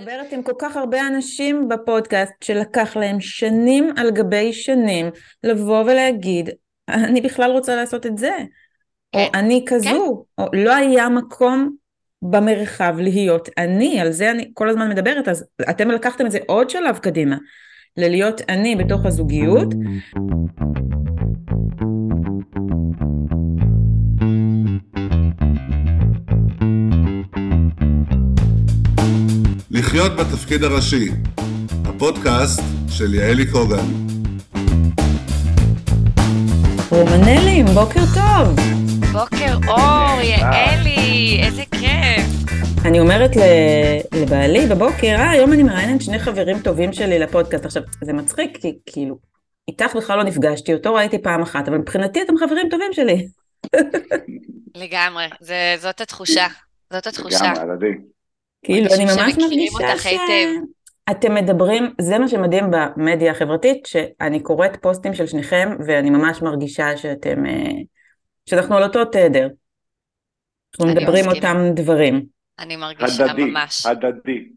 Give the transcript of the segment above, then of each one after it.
מדברת עם כל כך הרבה אנשים בפודקאסט שלקח להם שנים על גבי שנים לבוא ולהגיד, אני בכלל רוצה לעשות את זה, או כן, אני כזו, או לא היה מקום במרחב להיות אני, על זה אני כל הזמן מדברת, אז אתם לקחתם את זה עוד שלב קדימה, ללהיות אני בתוך הזוגיות. לחיות בתפקיד הראשי, הפודקאסט של יעלי קוגן. רומנלים, בוקר טוב. בוקר אור, יעלי, איזה כיף. אני אומרת לבעלי בבוקר, אה, היום אני מראיינת שני חברים טובים שלי לפודקאסט. עכשיו, זה מצחיק, כי כאילו, איתך בכלל לא נפגשתי, אותו ראיתי פעם אחת, אבל מבחינתי אתם חברים טובים שלי. לגמרי, זה, זאת התחושה, זאת התחושה. לגמרי, הדדי. כאילו, אני ממש מרגישה היטב. שאתם מדברים, זה מה שמדהים במדיה החברתית, שאני קוראת פוסטים של שניכם, ואני ממש מרגישה שאתם, אה, שאנחנו על אותו תדר. אנחנו מדברים מסכימה. אותם דברים. אני מרגישה הדדי, ממש. הדדי.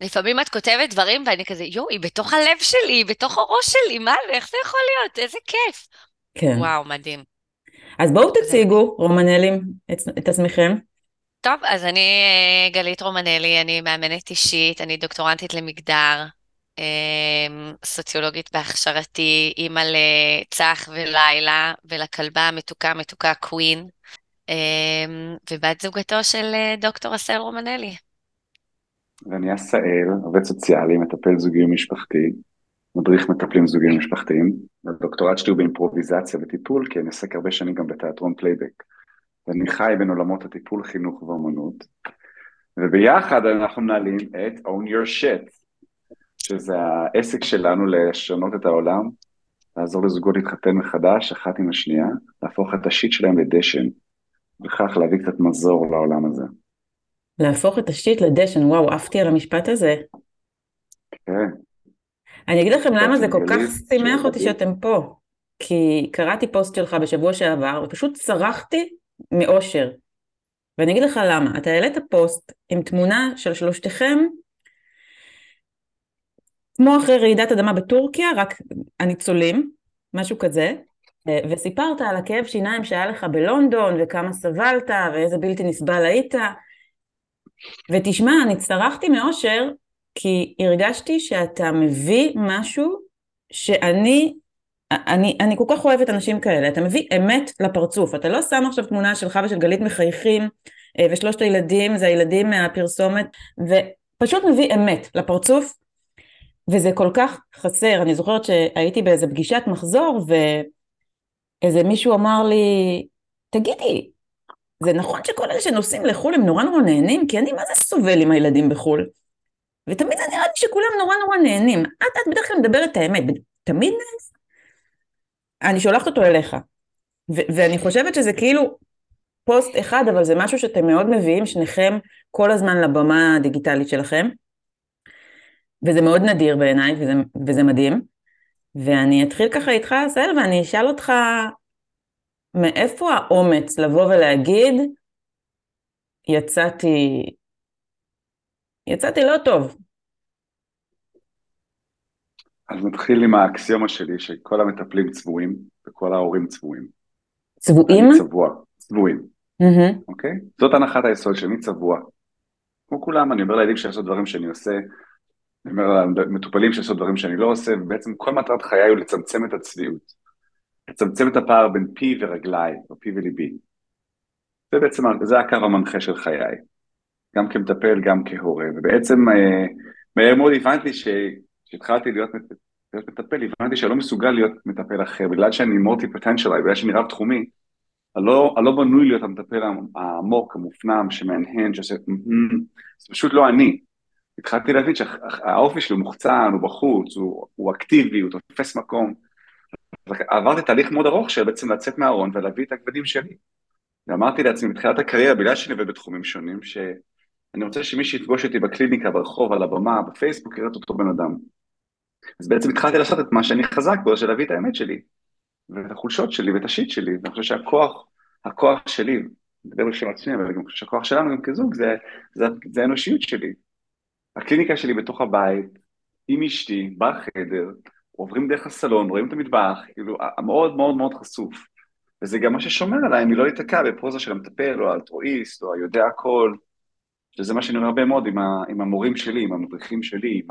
לפעמים את כותבת דברים ואני כזה, יואו, היא בתוך הלב שלי, היא בתוך הראש שלי, מה, איך זה יכול להיות? איזה כיף. כן. וואו, מדהים. אז בואו תציגו, רומנלים, את, את עצמכם. טוב, אז אני אה, גלית רומנלי, אני מאמנת אישית, אני דוקטורנטית למגדר, אה, סוציולוגית בהכשרתי, אימא לצח ולילה ולכלבה המתוקה מתוקה קווין, אה, ובת זוגתו של אה, דוקטור עשל רומנלי. ואני עשאל, עובד סוציאלי, מטפל זוגי ומשפחתי, מדריך מטפלים זוגיים ומשפחתיים. הדוקטורט שלי הוא באימפרוביזציה וטיפול, כי אני עוסק הרבה שנים גם בתיאטרון פלייבק. ואני חי בין עולמות הטיפול, חינוך ואומנות. וביחד אנחנו מנהלים את Own Your Shit, שזה העסק שלנו לשנות את העולם, לעזור לזוגות להתחתן מחדש, אחת עם השנייה, להפוך את ה shit שלהם לדשן, וכך להביא קצת מזור לעולם הזה. להפוך את ה shit לדשן, וואו, עפתי על המשפט הזה. כן. אני אגיד לכם למה זה כל כך שימח אותי. שאתם פה. כי קראתי פוסט שלך בשבוע שעבר, ופשוט צרחתי מאושר. ואני אגיד לך למה. אתה העלית פוסט עם תמונה של שלושתכם, כמו אחרי רעידת אדמה בטורקיה, רק הניצולים, משהו כזה, וסיפרת על הכאב שיניים שהיה לך בלונדון, וכמה סבלת, ואיזה בלתי נסבל היית. ותשמע, אני צרחתי מאושר, כי הרגשתי שאתה מביא משהו שאני, אני, אני כל כך אוהבת אנשים כאלה, אתה מביא אמת לפרצוף, אתה לא שם עכשיו תמונה שלך ושל גלית מחייכים, אה, ושלושת הילדים זה הילדים מהפרסומת, ופשוט מביא אמת לפרצוף, וזה כל כך חסר, אני זוכרת שהייתי באיזה פגישת מחזור, ואיזה מישהו אמר לי, תגידי, זה נכון שכל אלה שנוסעים לחו"ל הם נורא נורא נהנים? כי אני מה זה סובל עם הילדים בחו"ל. ותמיד זה נראה לי שכולם נורא נורא נהנים. את, את בדרך כלל מדברת את האמת, תמיד נהנים. אני שולחת אותו אליך. ואני חושבת שזה כאילו פוסט אחד, אבל זה משהו שאתם מאוד מביאים שניכם כל הזמן לבמה הדיגיטלית שלכם. וזה מאוד נדיר בעיניי, וזה, וזה מדהים. ואני אתחיל ככה איתך, עשהאל, ואני אשאל אותך, מאיפה האומץ לבוא ולהגיד, יצאתי, יצאתי לא טוב. אז נתחיל עם האקסיומה שלי, שכל המטפלים צבועים, וכל ההורים צבועים. צבועים? אני צבוע, צבועים, מהמם. אוקיי? זאת הנחת היסוד שאני צבוע. כמו כולם, אני אומר לילדים שעשו דברים שאני עושה, אני אומר למטופלים שעשו דברים שאני לא עושה, ובעצם כל מטרת חיי הוא לצמצם את הצביעות. לצמצם את הפער בין פי ורגליי, או פי וליבי. זה בעצם, זה הקו המנחה של חיי. גם כמטפל, גם כהורה. ובעצם, אה, מהר מאוד הבנתי ש... כשהתחלתי להיות, להיות מטפל, הבנתי שאני לא מסוגל להיות מטפל אחר, בגלל שאני מולטי פוטנציאלי, בגלל שאני רב תחומי, אני לא, לא בנוי להיות המטפל העמוק, המופנם, שמהנהן, שעושה, זה פשוט לא אני. התחלתי להבין שהאופי שלי הוא מוחצן, הוא בחוץ, הוא, הוא אקטיבי, הוא תופס מקום. עברתי תהליך מאוד ארוך של בעצם לצאת מהארון ולהביא את הכבדים שלי. ואמרתי לעצמי בתחילת הקריירה, בגלל שאני עובד בתחומים שונים, שאני רוצה שמי שיפגוש אותי בקליניקה, ברחוב, על הבמה, בפייסבוק, יראה את אותו בן אדם. אז בעצם התחלתי לעשות את מה שאני חזק בו, של להביא את האמת שלי, ואת החולשות שלי ואת השיט שלי, ואני חושב שהכוח, הכוח שלי, מדבר בשם עצמי, אבל אני חושב שהכוח שלנו גם כזוג, זה, זה, זה האנושיות שלי. הקליניקה שלי בתוך הבית, עם אשתי, בחדר, עוברים דרך הסלון, רואים את המטבח, כאילו, מאוד מאוד מאוד חשוף. וזה גם מה ששומר עליי מלא להיתקע בפרוזה של המטפל, או האלטרואיסט, או היודע הכל, שזה מה שאני אומר הרבה מאוד עם, ה, עם המורים שלי, עם המדריכים שלי, עם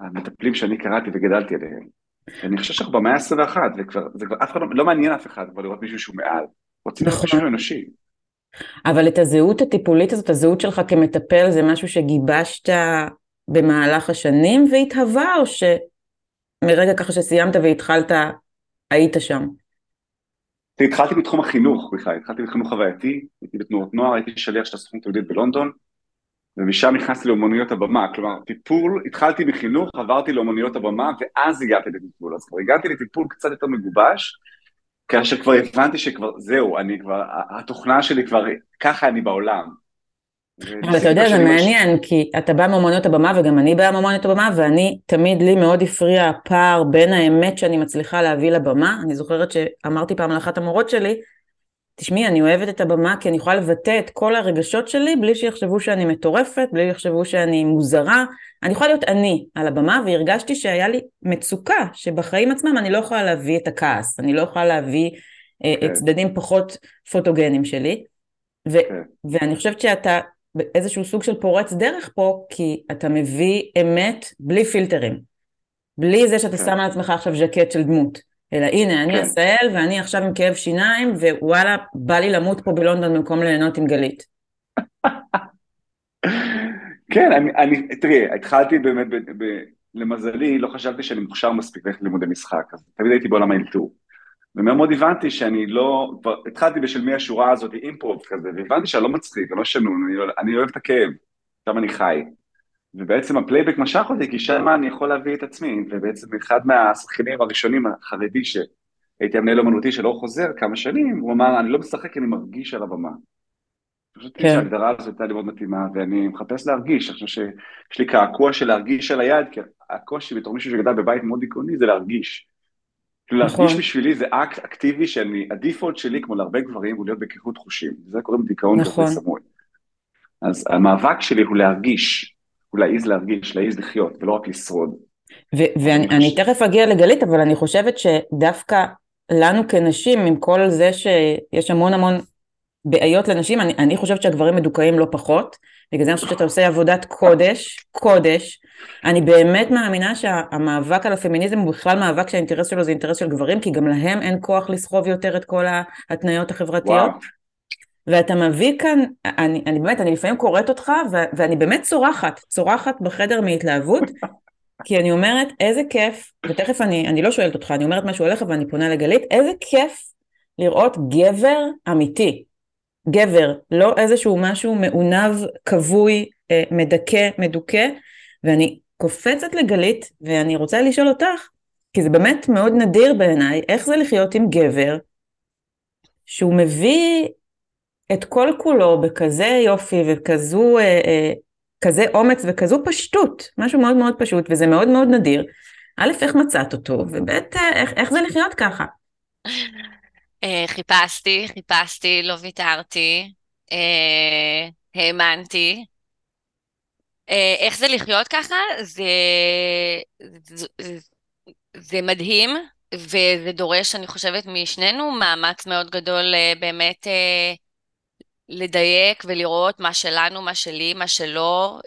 המטפלים שאני קראתי וגדלתי עליהם. אני חושב שאנחנו במאה ה-21, וכבר, זה כבר אף אחד לא, לא מעניין אף אחד כבר לראות מישהו שהוא מעל. רוצים לראות נכון. מישהו אנושי. אבל את הזהות הטיפולית הזאת, הזהות שלך כמטפל, זה משהו שגיבשת במהלך השנים והתהווה, או שמרגע ככה שסיימת והתחלת, היית שם? התחלתי בתחום החינוך בכלל, התחלתי בחינוך חווייתי, הייתי בתנועות נוער, הייתי שליח של הסוכנות היהודית בלונדון, ומשם נכנסתי לאומנויות הבמה, כלומר טיפול, התחלתי בחינוך, עברתי לאומנויות הבמה, ואז הגעתי לטיפול, אז כבר הגעתי לטיפול קצת יותר מגובש, כאשר כבר הבנתי שכבר, זהו, אני כבר, התוכנה שלי כבר, ככה אני בעולם. אבל אתה יודע, זה מעניין, כי אתה בא מאומנויות הבמה, וגם אני באה מאומנויות הבמה, ואני, תמיד לי מאוד הפריע הפער בין האמת שאני מצליחה להביא לבמה. אני זוכרת שאמרתי פעם לאחת המורות שלי, תשמעי, אני אוהבת את הבמה כי אני יכולה לבטא את כל הרגשות שלי בלי שיחשבו שאני מטורפת, בלי שיחשבו שאני מוזרה. אני יכולה להיות אני על הבמה, והרגשתי שהיה לי מצוקה, שבחיים עצמם אני לא יכולה להביא את הכעס, אני לא יכולה להביא okay. uh, צדדים פחות פוטוגנים שלי. ו- okay. ואני חושבת שאתה באיזשהו סוג של פורץ דרך פה, כי אתה מביא אמת בלי פילטרים. בלי זה שאתה okay. שם על עצמך עכשיו ז'קט של דמות. אלא הנה, אני כן. עשהאל ואני עכשיו עם כאב שיניים, ווואלה, בא לי למות פה בלונדון במקום ליהנות עם גלית. כן, אני, אני, תראי, התחלתי באמת, ב, ב, למזלי, לא חשבתי שאני מוכשר מספיק ללכת ללימודי משחק, אז תמיד הייתי בעולם האלתור. ומאוד מאוד הבנתי שאני לא, כבר התחלתי בשל מי השורה הזאת, אימפרוב כזה, והבנתי שאני לא מצחיק, אני לא שנון, אני, לא, אני אוהב את הכאב, שם אני חי. ובעצם הפלייבק משך אותי, כי שם אני יכול להביא את עצמי, ובעצם אחד מהשחקנים הראשונים החרדי שהייתי המנהל אומנותי שלא חוזר כמה שנים, הוא אמר, אני לא משחק אני מרגיש על הבמה. חושב כן. שההגדרה הזאת הייתה לי מאוד מתאימה, ואני מחפש להרגיש, אני חושב שיש לי קעקוע של להרגיש על היד, כי הקושי בתור מישהו שגדל בבית מאוד דיכאוני זה להרגיש. כאילו נכון. להרגיש בשבילי זה אקט אקטיבי שאני, הדיפולט שלי, כמו להרבה גברים, הוא להיות בקריחות חושים. זה קוראים דיכאון נכון. סמוי. אז המאבק שלי הוא להרגיש, הוא להעיז להרגיש, להעיז לחיות, ולא רק לשרוד. ואני תכף אגיע לגלית, אבל אני חושבת שדווקא לנו כנשים, עם כל זה שיש המון המון בעיות לנשים, אני, אני חושבת שהגברים מדוכאים לא פחות, בגלל זה אני חושבת שאתה עושה עבודת קודש, קודש. אני באמת מאמינה שהמאבק על הפמיניזם הוא בכלל מאבק שהאינטרס שלו זה אינטרס של גברים, כי גם להם אין כוח לסחוב יותר את כל ההתניות החברתיות. וואו. ואתה מביא כאן, אני, אני באמת, אני לפעמים קוראת אותך, ו, ואני באמת צורחת, צורחת בחדר מהתלהבות, כי אני אומרת, איזה כיף, ותכף אני, אני לא שואלת אותך, אני אומרת משהו עליך ואני פונה לגלית, איזה כיף לראות גבר אמיתי. גבר, לא איזשהו משהו מעונב, כבוי, אה, מדכא, מדוכא, ואני קופצת לגלית, ואני רוצה לשאול אותך, כי זה באמת מאוד נדיר בעיניי, איך זה לחיות עם גבר שהוא מביא את כל כולו בכזה יופי וכזו, אה, אה, כזה אומץ וכזו פשטות, משהו מאוד מאוד פשוט, וזה מאוד מאוד נדיר. א', איך מצאת אותו, וב', אה, איך, איך זה לחיות ככה? אה, חיפשתי, חיפשתי, לא ויתרתי, אה, האמנתי. איך זה לחיות ככה? זה, זה, זה מדהים, וזה דורש, אני חושבת, משנינו מאמץ מאוד גדול באמת לדייק ולראות מה שלנו, מה שלי, מה שלא.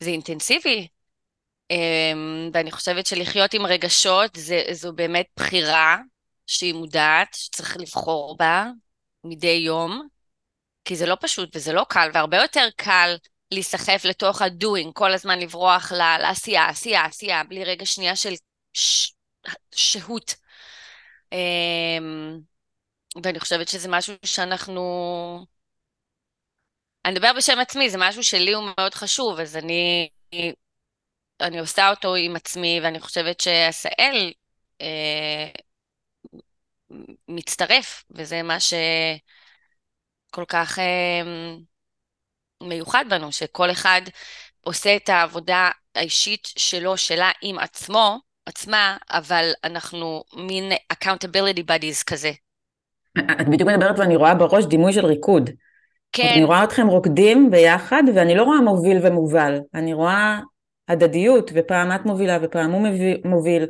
זה אינטנסיבי. ואני חושבת שלחיות עם רגשות זה, זו באמת בחירה. שהיא מודעת, שצריך לבחור בה מדי יום, כי זה לא פשוט וזה לא קל, והרבה יותר קל להיסחף לתוך ה-doing, כל הזמן לברוח לעשייה, עשייה, עשייה, בלי רגע שנייה של ש... שהות. אמ, ואני חושבת שזה משהו שאנחנו... אני אדבר בשם עצמי, זה משהו שלי הוא מאוד חשוב, אז אני, אני עושה אותו עם עצמי, ואני חושבת שעשאל אה, מצטרף, וזה מה שכל כך אה, מיוחד בנו, שכל אחד עושה את העבודה האישית שלו, שלה עם עצמו, עצמה, אבל אנחנו מין accountability buddies כזה. את בדיוק מדברת ואני רואה בראש דימוי של ריקוד. כן. אני רואה אתכם רוקדים ביחד, ואני לא רואה מוביל ומובל, אני רואה הדדיות, ופעם את מובילה ופעם הוא מוביל,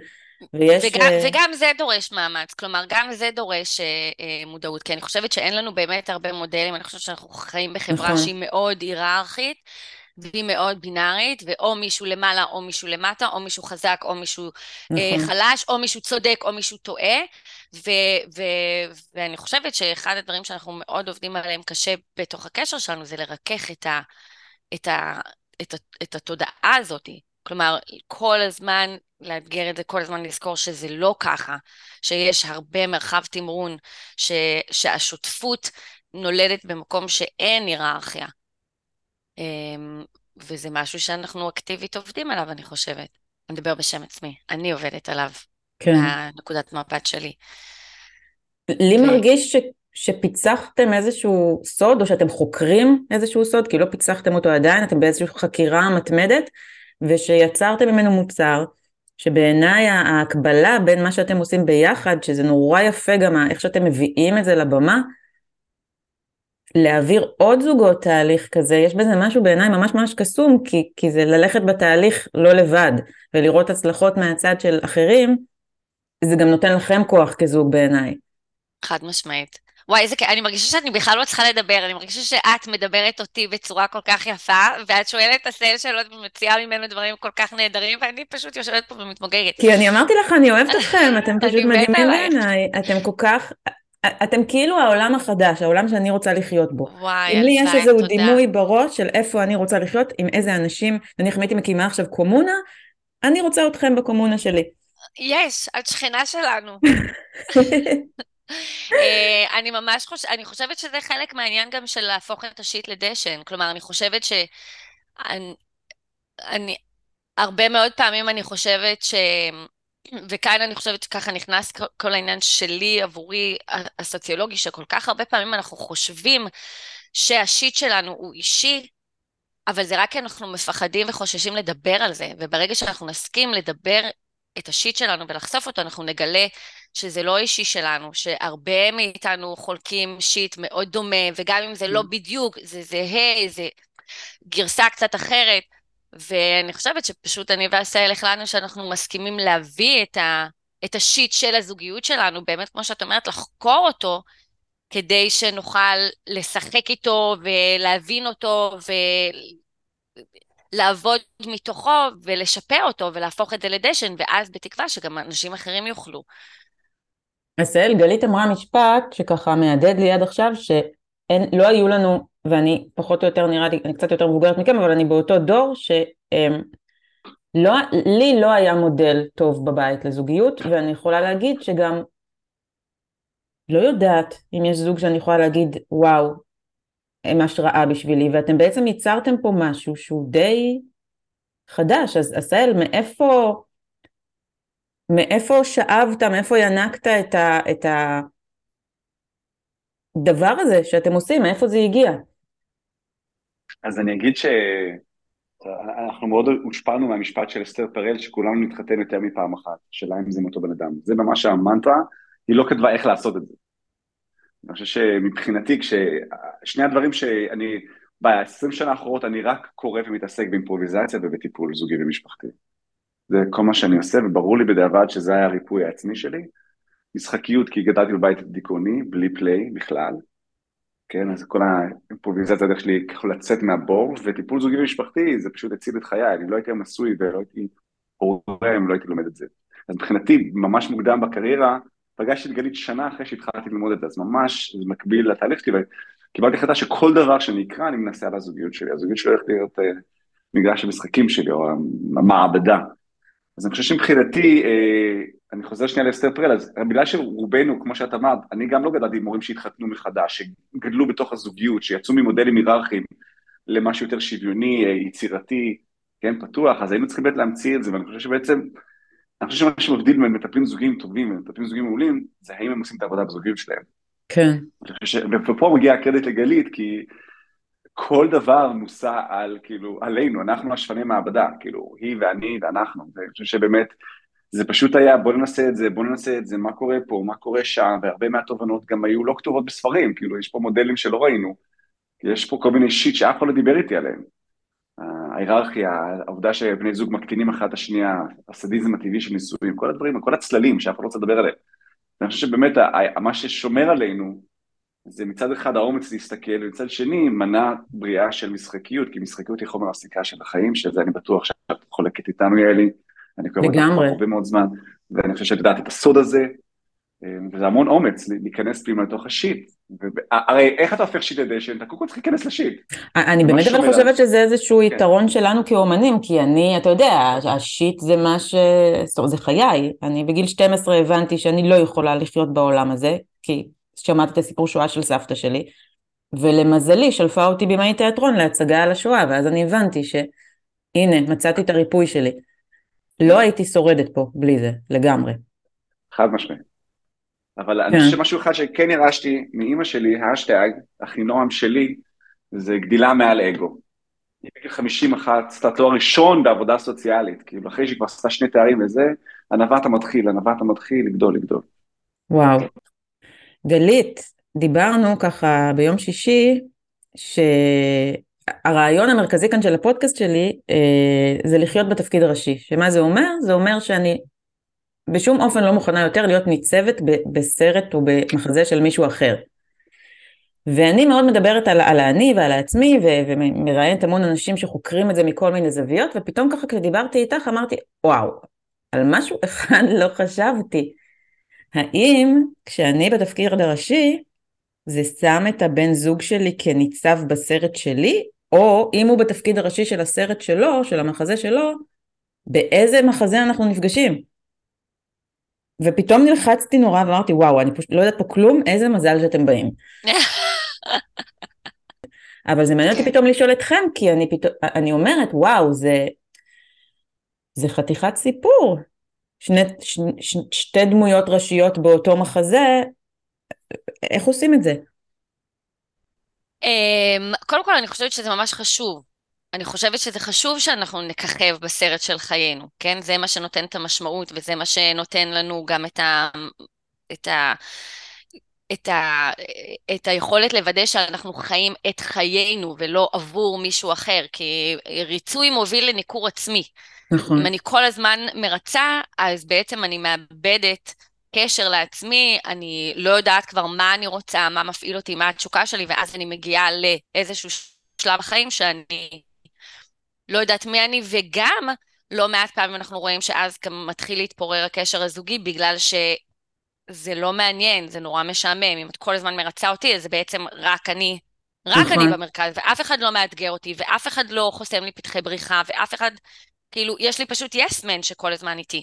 ויש... וגם, uh... וגם זה דורש מאמץ, כלומר, גם זה דורש uh, uh, מודעות, כי אני חושבת שאין לנו באמת הרבה מודלים, אני חושבת שאנחנו חיים בחברה נכון. שהיא מאוד היררכית, והיא מאוד בינארית, ואו מישהו למעלה או מישהו למטה, או מישהו חזק או מישהו נכון. חלש, או מישהו צודק או מישהו טועה, ו- ו- ואני חושבת שאחד הדברים שאנחנו מאוד עובדים עליהם קשה בתוך הקשר שלנו, זה לרכך את, ה- את, ה- את, ה- את התודעה הזאת. כלומר, כל הזמן לאתגר את זה, כל הזמן לזכור שזה לא ככה, שיש הרבה מרחב תמרון, ש, שהשותפות נולדת במקום שאין היררכיה. אמ, וזה משהו שאנחנו אקטיבית עובדים עליו, אני חושבת. אני מדבר בשם עצמי, אני עובדת עליו, כן. מהנקודת מבט שלי. לי כן. מרגיש ש, שפיצחתם איזשהו סוד, או שאתם חוקרים איזשהו סוד, כי לא פיצחתם אותו עדיין, אתם באיזושהי חקירה מתמדת, ושיצרתם ממנו מוצר, שבעיניי ההקבלה בין מה שאתם עושים ביחד, שזה נורא יפה גם איך שאתם מביאים את זה לבמה, להעביר עוד זוגות תהליך כזה, יש בזה משהו בעיניי ממש ממש קסום, כי, כי זה ללכת בתהליך לא לבד, ולראות הצלחות מהצד של אחרים, זה גם נותן לכם כוח כזוג בעיניי. חד משמעית. וואי, איזה כיף, אני מרגישה שאני בכלל לא צריכה לדבר, אני מרגישה שאת מדברת אותי בצורה כל כך יפה, ואת שואלת את הסל שאלות ומציעה ממנו דברים כל כך נהדרים, ואני פשוט יושבת פה ומתמוגגת. כי אני אמרתי לך, אני אוהבת אתכם, אתם פשוט מדהימים בעיניי, אתם כל כך... אתם כאילו העולם החדש, העולם שאני רוצה לחיות בו. וואי. אם לי יש איזשהו דימוי בראש של איפה אני רוצה לחיות, עם איזה אנשים, נניח אם הייתי מקימה עכשיו קומונה, אני רוצה אתכם בקומונה שלי. יש, את שכנה שלנו. אה, אני ממש חושבת, אני חושבת שזה חלק מהעניין גם של להפוך את השיט לדשן. כלומר, אני חושבת ש... אני, אני, הרבה מאוד פעמים אני חושבת ש... וכאן אני חושבת שככה נכנס כל העניין שלי, עבורי, הסוציולוגי, שכל כך הרבה פעמים אנחנו חושבים שהשיט שלנו הוא אישי, אבל זה רק כי אנחנו מפחדים וחוששים לדבר על זה, וברגע שאנחנו נסכים לדבר את השיט שלנו ולחשוף אותו, אנחנו נגלה שזה לא אישי שלנו, שהרבה מאיתנו חולקים שיט מאוד דומה, וגם אם זה לא mm. בדיוק, זה זהה, זה גרסה קצת אחרת. ואני חושבת שפשוט אני ועשהאל החלטנו שאנחנו מסכימים להביא את, ה, את השיט של הזוגיות שלנו, באמת, כמו שאת אומרת, לחקור אותו, כדי שנוכל לשחק איתו ולהבין אותו ולעבוד מתוכו ולשפר אותו ולהפוך את זה לדשן, ואז בתקווה שגם אנשים אחרים יוכלו. עשהאל, גלית אמרה משפט שככה מהדהד לי עד עכשיו, שלא היו לנו, ואני פחות או יותר נראה לי, אני קצת יותר מבוגרת מכם, אבל אני באותו דור, שלי לא היה מודל טוב בבית לזוגיות, ואני יכולה להגיד שגם לא יודעת אם יש זוג שאני יכולה להגיד, וואו, הם השראה בשבילי, ואתם בעצם ייצרתם פה משהו שהוא די חדש, אז עשהאל, מאיפה... מאיפה שאבת, מאיפה ינקת את, ה, את הדבר הזה שאתם עושים, מאיפה זה הגיע? אז אני אגיד שאנחנו מאוד הושפענו מהמשפט של אסתר פרל, שכולנו נתחתן יותר מפעם אחת, השאלה אם זה עם אותו בן אדם. זה ממש המנטרה, היא לא כתבה איך לעשות את זה. אני חושב שמבחינתי, כששני הדברים שאני, ב-20 שנה האחרונות אני רק קורא ומתעסק באימפרוביזציה ובטיפול זוגי ומשפחתי. זה כל מה שאני עושה, וברור לי בדיעבד שזה היה הריפוי העצמי שלי. משחקיות, כי גדלתי בבית דיכאוני, בלי פליי בכלל. כן, אז כל האימפרוביזציה הדרך שלי יכול לצאת מהבור, וטיפול זוגי ומשפחתי זה פשוט הציל את חיי, אני לא הייתי נשוי ולא הייתי הורם, לא הייתי לומד את זה. אז מבחינתי, ממש מוקדם בקריירה, פגשתי את גלית שנה אחרי שהתחלתי ללמוד את זה, אז ממש זה מקביל לתהליך שלי, וקיבלתי החלטה שכל דבר שאני אקרא, אני מנסה על הזוגיות שלי, הזוגיות שלי הולכת להיות uh, מגרש המשחקים שלי, או המעבדה. אז אני חושב שמבחינתי, אה, אני חוזר שנייה לאסתר פרל, אז בגלל שרובנו, כמו שאת אמרת, אני גם לא גדלתי עם מורים שהתחתנו מחדש, שגדלו בתוך הזוגיות, שיצאו ממודלים היררכיים למשהו יותר שוויוני, אה, יצירתי, כן, פתוח, אז היינו צריכים באמת להמציא את זה, ואני חושב שבעצם, אני חושב שמה שמבדיל בין מטפלים זוגיים טובים ומטפלים זוגיים מעולים, זה האם הם עושים את העבודה בזוגיות שלהם. כן. ש... ופה מגיע הקרדיט לגלית, כי כל דבר מושא על, כאילו, עלינו, אנחנו השפני מעבדה, כאילו, היא ואני ואנחנו, ואני חושב שבאמת, זה פשוט היה, בוא ננסה את זה, בוא ננסה את זה, מה קורה פה, מה קורה שם, והרבה מהתובנות גם היו לא כתובות בספרים, כאילו, יש פה מודלים שלא ראינו, יש פה כל מיני שיט שאף אחד לא דיבר איתי עליהם. ההיררכיה, העובדה שבני זוג מקטינים אחת את השנייה, הסדיזם הטבעי של נישואים, כל הדברים, כל הצללים שאף אחד לא רוצה לדבר עליהם. ואני חושב שבאמת מה ששומר עלינו זה מצד אחד האומץ להסתכל, ומצד שני מנע בריאה של משחקיות, כי משחקיות היא חומר הסיכה של החיים, שזה אני בטוח שאת חולקת איתנו יאלי, אני קורא אותך הרבה מאוד זמן, ואני חושב שאת יודעת את הסוד הזה, וזה המון אומץ להיכנס פנימה לתוך השיט. הרי איך אתה הופך שיט לדשן? אתה קודם כל צריך להיכנס לשיט. אני באמת אבל חושבת שזה איזשהו כן. יתרון שלנו כאומנים, כי אני, אתה יודע, השיט זה מה ש... זה חיי. אני בגיל 12 הבנתי שאני לא יכולה לחיות בעולם הזה, כי שמעתי את הסיפור שואה של סבתא שלי, ולמזלי שלפה אותי במאי תיאטרון להצגה על השואה, ואז אני הבנתי שהנה, מצאתי את הריפוי שלי. לא הייתי שורדת פה בלי זה, לגמרי. חד משמעית. אבל אני כן. חושב שמשהו אחד שכן ירשתי מאימא שלי, האשטג, אחינועם שלי, זה גדילה מעל אגו. היא בגיל 51, עשתה תואר ראשון בעבודה סוציאלית, כאילו אחרי שהיא כבר עשתה שני תארים וזה, הנווט המתחיל, הנווט המתחיל, לגדול, לגדול. וואו. גלית, דיברנו ככה ביום שישי, שהרעיון המרכזי כאן של הפודקאסט שלי אה, זה לחיות בתפקיד הראשי. שמה זה אומר? זה אומר שאני בשום אופן לא מוכנה יותר להיות ניצבת בסרט או במחזה של מישהו אחר. ואני מאוד מדברת על, על האני ועל העצמי, ו- ומראיינת המון אנשים שחוקרים את זה מכל מיני זוויות, ופתאום ככה כשדיברתי איתך אמרתי, וואו, על משהו אחד לא חשבתי. האם כשאני בתפקיד הראשי, זה שם את הבן זוג שלי כניצב בסרט שלי, או אם הוא בתפקיד הראשי של הסרט שלו, של המחזה שלו, באיזה מחזה אנחנו נפגשים? ופתאום נלחצתי נורא ואמרתי, וואו, אני פשוט לא יודעת פה כלום, איזה מזל שאתם באים. אבל זה מעניין אותי כן. פתאום לשאול אתכם, כי אני פתאום, אני אומרת, וואו, זה, זה חתיכת סיפור. שני, ש, ש, שתי דמויות ראשיות באותו מחזה, איך עושים את זה? אמ, קודם כל, אני חושבת שזה ממש חשוב. אני חושבת שזה חשוב שאנחנו נככב בסרט של חיינו, כן? זה מה שנותן את המשמעות וזה מה שנותן לנו גם את ה... את ה... את, ה, את היכולת לוודא שאנחנו חיים את חיינו ולא עבור מישהו אחר, כי ריצוי מוביל לניכור עצמי. נכון. אם אני כל הזמן מרצה, אז בעצם אני מאבדת קשר לעצמי, אני לא יודעת כבר מה אני רוצה, מה מפעיל אותי, מה התשוקה שלי, ואז אני מגיעה לאיזשהו שלב בחיים שאני לא יודעת מי אני, וגם לא מעט פעמים אנחנו רואים שאז מתחיל להתפורר הקשר הזוגי, בגלל שזה לא מעניין, זה נורא משעמם. אם את כל הזמן מרצה אותי, אז זה בעצם רק אני, רק נכון. אני במרכז, ואף אחד לא מאתגר אותי, ואף אחד לא חוסם לי פתחי בריחה, ואף אחד, כאילו, יש לי פשוט יסמן yes שכל הזמן איתי.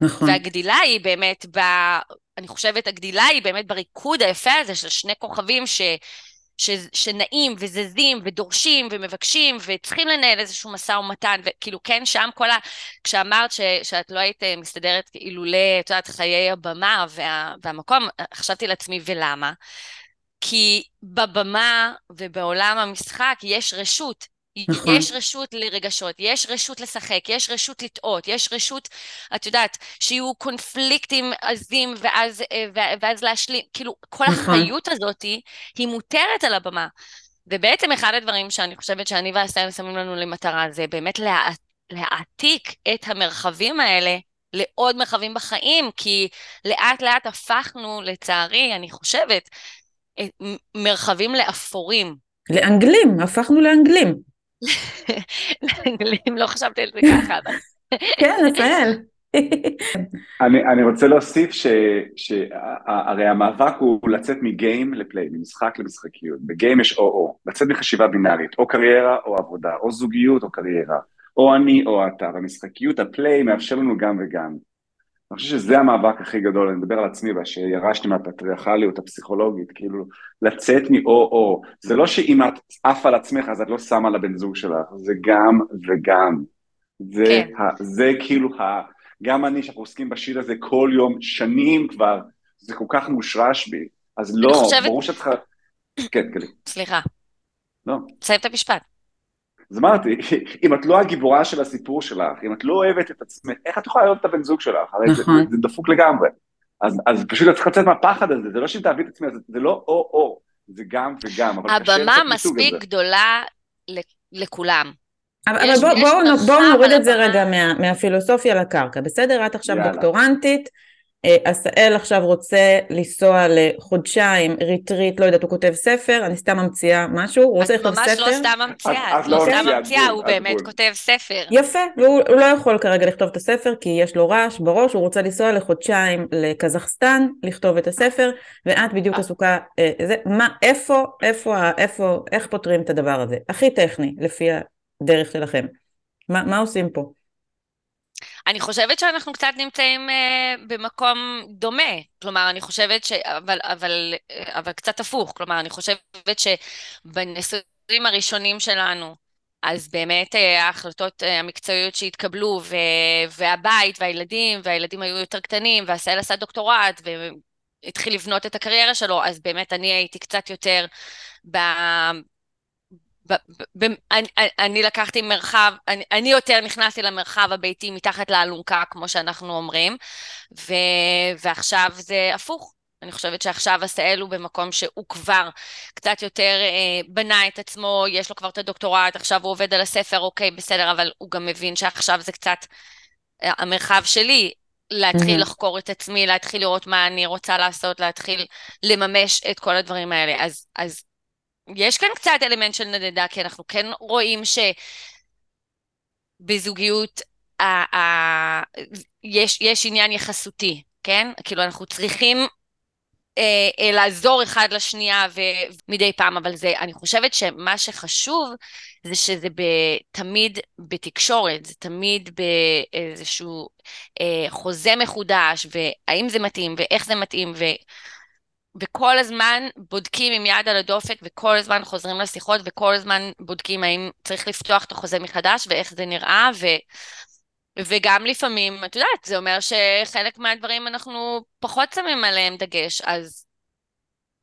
נכון. והגדילה היא באמת ב... אני חושבת, הגדילה היא באמת בריקוד היפה הזה של שני כוכבים ש... ש, שנעים וזזים ודורשים ומבקשים וצריכים לנהל איזשהו משא ומתן, וכאילו כן שם כל ה... כשאמרת ש, שאת לא היית אה, מסתדרת אילולא, את יודעת, חיי הבמה וה, והמקום, חשבתי לעצמי ולמה? כי בבמה ובעולם המשחק יש רשות, נכון. יש רשות לרגשות, יש רשות לשחק, יש רשות לטעות, יש רשות, את יודעת, שיהיו קונפליקטים עזים ואז, אה, ואז להשלים, כאילו, כל נכון. החיות הזאת היא מותרת על הבמה. ובעצם אחד הדברים שאני חושבת שאני והסיים שמים לנו למטרה זה באמת לה, להעתיק את המרחבים האלה לעוד מרחבים בחיים, כי לאט לאט הפכנו, לצערי, אני חושבת, מרחבים לאפורים. לאנגלים, הפכנו לאנגלים. לאנגלים, לא חשבתי על זה ככה. כן, רפאל. אני, אני רוצה להוסיף שהרי המאבק הוא לצאת מגיים לפליי, ממשחק למשחקיות. בגיים יש או-או, לצאת מחשיבה בינארית, או קריירה או עבודה, או זוגיות או קריירה, או אני או אתה, והמשחקיות, הפליי מאפשר לנו גם וגם. אני חושב שזה המאבק הכי גדול, אני מדבר על עצמי, שירשתי מהפטריארכליות הפסיכולוגית, כאילו, לצאת מאו-או. זה לא שאם את עפה על עצמך אז את לא שמה לבן זוג שלך, זה גם וגם. זה, כן. ה, זה כאילו, ה, גם אני, שאנחנו עוסקים בשיר הזה כל יום, שנים כבר, זה כל כך מושרש בי. אז לא, חושבת... ברור שאת צריכה... כן, כן. סליחה. לא. תסיים את המשפט. אז אמרתי, אם את לא הגיבורה של הסיפור שלך, אם את לא אוהבת את עצמך, איך את יכולה לאהוב את הבן זוג שלך? הרי נכון. זה, זה דפוק לגמרי. אז, אז פשוט את צריכה לצאת מהפחד הזה, זה לא שאם תאהבי את עצמך, זה, זה לא או-או, זה גם וגם, הבמה מספיק. גדולה ל- לכולם. אבל, בואו בוא, בוא נוריד את זה. רגע מה, מהפילוסופיה לקרקע, בסדר? את עכשיו יאללה. דוקטורנטית, עשאל עכשיו רוצה לנסוע לחודשיים retreat, לא יודעת, הוא כותב ספר, אני סתם ממציאה משהו, הוא רוצה את לכתוב ממש ספר. לא סתם ממציאה, את- את את לא סתם ממציאה, את הוא את באמת. כותב ספר. יפה, והוא הוא לא יכול כרגע לכתוב את הספר כי יש לו רעש בראש, הוא רוצה לנסוע לחודשיים לקזחסטן, לכתוב את הספר, ואת בדיוק אה. עסוקה, אה, זה, מה, איפה, איפה, איפה, איך פותרים את הדבר הזה? הכי טכני, לפי הדרך שלכם. מה, מה עושים פה? אני חושבת שאנחנו קצת נמצאים אה, במקום דומה. כלומר, אני חושבת ש... אבל, אבל, אה, אבל קצת הפוך. כלומר, אני חושבת שבניסויים הראשונים שלנו, אז באמת אה, ההחלטות אה, המקצועיות שהתקבלו, ו... והבית, והילדים, והילדים היו יותר קטנים, והסל עשה דוקטורט, והתחיל לבנות את הקריירה שלו, אז באמת אני הייתי קצת יותר ב... ב, ב, ב, אני, אני לקחתי מרחב, אני, אני יותר נכנסתי למרחב הביתי מתחת לאלונקה, כמו שאנחנו אומרים, ו, ועכשיו זה הפוך. אני חושבת שעכשיו עשאל הוא במקום שהוא כבר קצת יותר אה, בנה את עצמו, יש לו כבר את הדוקטורט, עכשיו הוא עובד על הספר, אוקיי, בסדר, אבל הוא גם מבין שעכשיו זה קצת אה, המרחב שלי, להתחיל Mhm. לחקור את עצמי, להתחיל לראות מה אני רוצה לעשות, להתחיל לממש את כל הדברים האלה. אז, אז יש כאן קצת אלמנט של נדדה, כי אנחנו כן רואים שבזוגיות ה- ה- יש, יש עניין יחסותי, כן? כאילו אנחנו צריכים אה, אה, לעזור אחד לשנייה ו- מדי פעם, אבל זה, אני חושבת שמה שחשוב זה שזה ב, תמיד בתקשורת, זה תמיד באיזשהו אה, חוזה מחודש, והאם זה מתאים, ואיך זה מתאים, ו... וכל הזמן בודקים עם יד על הדופק, וכל הזמן חוזרים לשיחות, וכל הזמן בודקים האם צריך לפתוח את החוזה מחדש, ואיך זה נראה, ו... וגם לפעמים, את יודעת, זה אומר שחלק מהדברים אנחנו פחות שמים עליהם דגש, אז,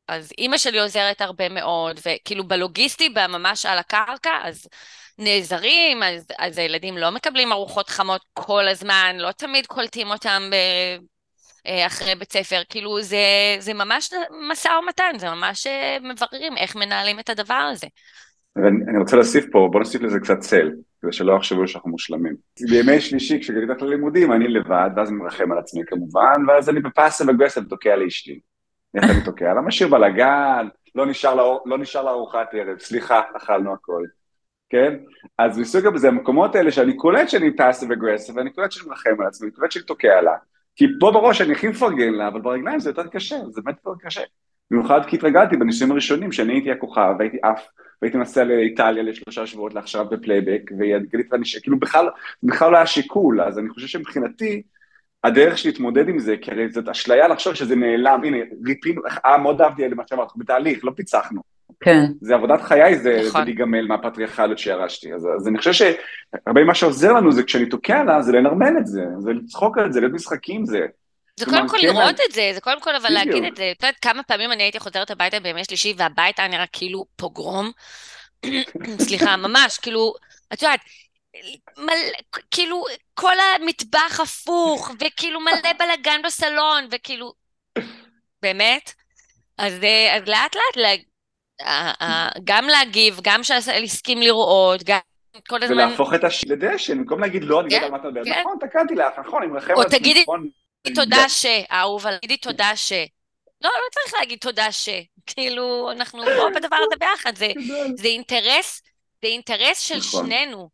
אז אימא שלי עוזרת הרבה מאוד, וכאילו בלוגיסטי, ממש על הקרקע, אז נעזרים, אז, אז הילדים לא מקבלים ארוחות חמות כל הזמן, לא תמיד קולטים אותם ב... אה, אחרי בית ספר, כאילו זה, זה ממש משא ומתן, זה ממש אה, מבררים איך מנהלים את הדבר הזה. אני רוצה להוסיף פה, בוא נוסיף לזה קצת צל, כדי שלא יחשבו שאנחנו מושלמים. בימי שלישי, כשהגעתי הולך ללימודים, אני לבד, ואז אני מרחם על עצמי כמובן, ואז אני בפאסה אגרסיב תוקע לאשתי. איך אני תוקע? לא משאיר בלאגן, לא נשאר לאור- לא לארוחת ערב, סליחה, אכלנו הכל. כן? אז מסוג הזה, המקומות האלה שאני קולט שאני passive aggressive, ואני קולט שאני מרחם על עצמי, אני קולט שאני תוקע לה. כי פה בראש אני הכי מפרגן לה, אבל ברגליים זה יותר קשה, זה באמת יותר קשה. במיוחד כי התרגלתי בניסויים הראשונים, שאני הייתי הכוכב, והייתי עף, והייתי נוסע לאיטליה לשלושה שבועות להכשרת בפלייבק, וגלית ואני, כאילו בכלל, בכלל לא היה שיקול, אז אני חושב שמבחינתי, הדרך להתמודד עם זה, כי הרי זאת אשליה לחשוב שזה נעלם, הנה, ריפינו, אה, מאוד אהבתי מה שאמרת, בתהליך, לא פיצחנו. כן. זה עבודת חיי, זה, נכון. זה להיגמל מהפטריארכליות שירשתי. אז, אז אני חושב שהרבה ממה שעוזר לנו זה כשאני תוקע לה, זה לנרמל את זה, זה לצחוק על זה, להיות משחקים זה. זה קודם כל לראות את זה, זה קודם כל אבל. להגיד את זה. את יודעת כמה פעמים אני הייתי חוזרת הביתה בימי שלישי והבית היה נראה כאילו פוגרום? סליחה, ממש, כאילו, את יודעת, מלא, כאילו, כל המטבח הפוך, וכאילו מלא בלאגן בסלון, וכאילו, באמת? אז, אה, אז לאט לאט, גם להגיב, גם שהסל הסכים לראות, גם כל הזמן, ולהפוך את הש... לדשן, במקום להגיד לא, אני לא כן, יודע על מה אתה מדבר. כן. נכון, תקעתי לך, נכון, אני מרחם או על תגידי נכון. תודה ש, אהוב, תגידי תודה ש. לא, לא צריך להגיד תודה ש. כאילו, אנחנו פה בדבר הזה ביחד, זה, זה אינטרס, זה אינטרס של נכון. שנינו,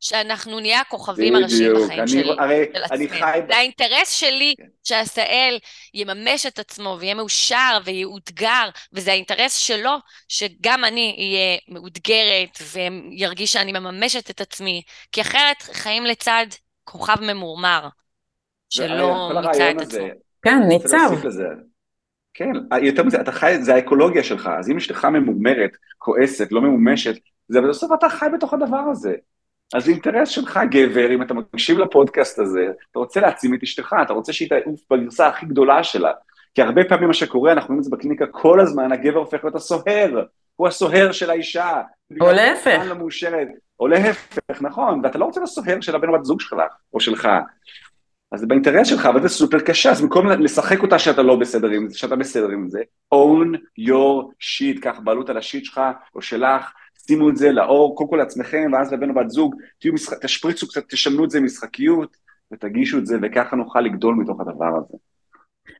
שאנחנו נהיה הכוכבים הראשיים בחיים אני- של, הרי של אני עצמנו. חי... זה האינטרס שלי כן. שעשאל יממש את עצמו ויהיה מאושר ויאותגר, וזה האינטרס שלו שגם אני אהיה מאותגרת וירגיש שאני מממשת את עצמי, כי אחרת חיים לצד כוכב ממורמר, שלא מיצה את הזה, עצמו. כן, ניצב. כן, יותר מזה, אתה חי, זה האקולוגיה שלך, אז אם אשתך ממומרת, כועסת, לא ממומשת, זה בסוף אתה חי בתוך הדבר הזה. אז אינטרס שלך, גבר, אם אתה מקשיב לפודקאסט הזה, אתה רוצה להעצים את אשתך, אתה רוצה שהיא תעוף בגרסה הכי גדולה שלה. כי הרבה פעמים מה שקורה, אנחנו רואים את זה בקליניקה כל הזמן, הגבר הופך להיות הסוהר, הוא הסוהר של האישה. או להפך. לא מאושרת. או להפך, נכון, ואתה לא רוצה להיות הסוהר של הבן או בת זוג שלך, או שלך. אז זה באינטרס שלך, אבל זה סופר קשה, אז במקום לשחק אותה שאתה לא בסדר עם זה, שאתה בסדר עם זה, own your shit, קח בעלות על השיט שלך או שלך, שימו את זה לאור, קודם כל לעצמכם, ואז לבן או בת זוג, תהיו משחק, תשפריצו קצת, תשנו את זה משחקיות, ותגישו את זה, וככה נוכל לגדול מתוך הדבר הזה.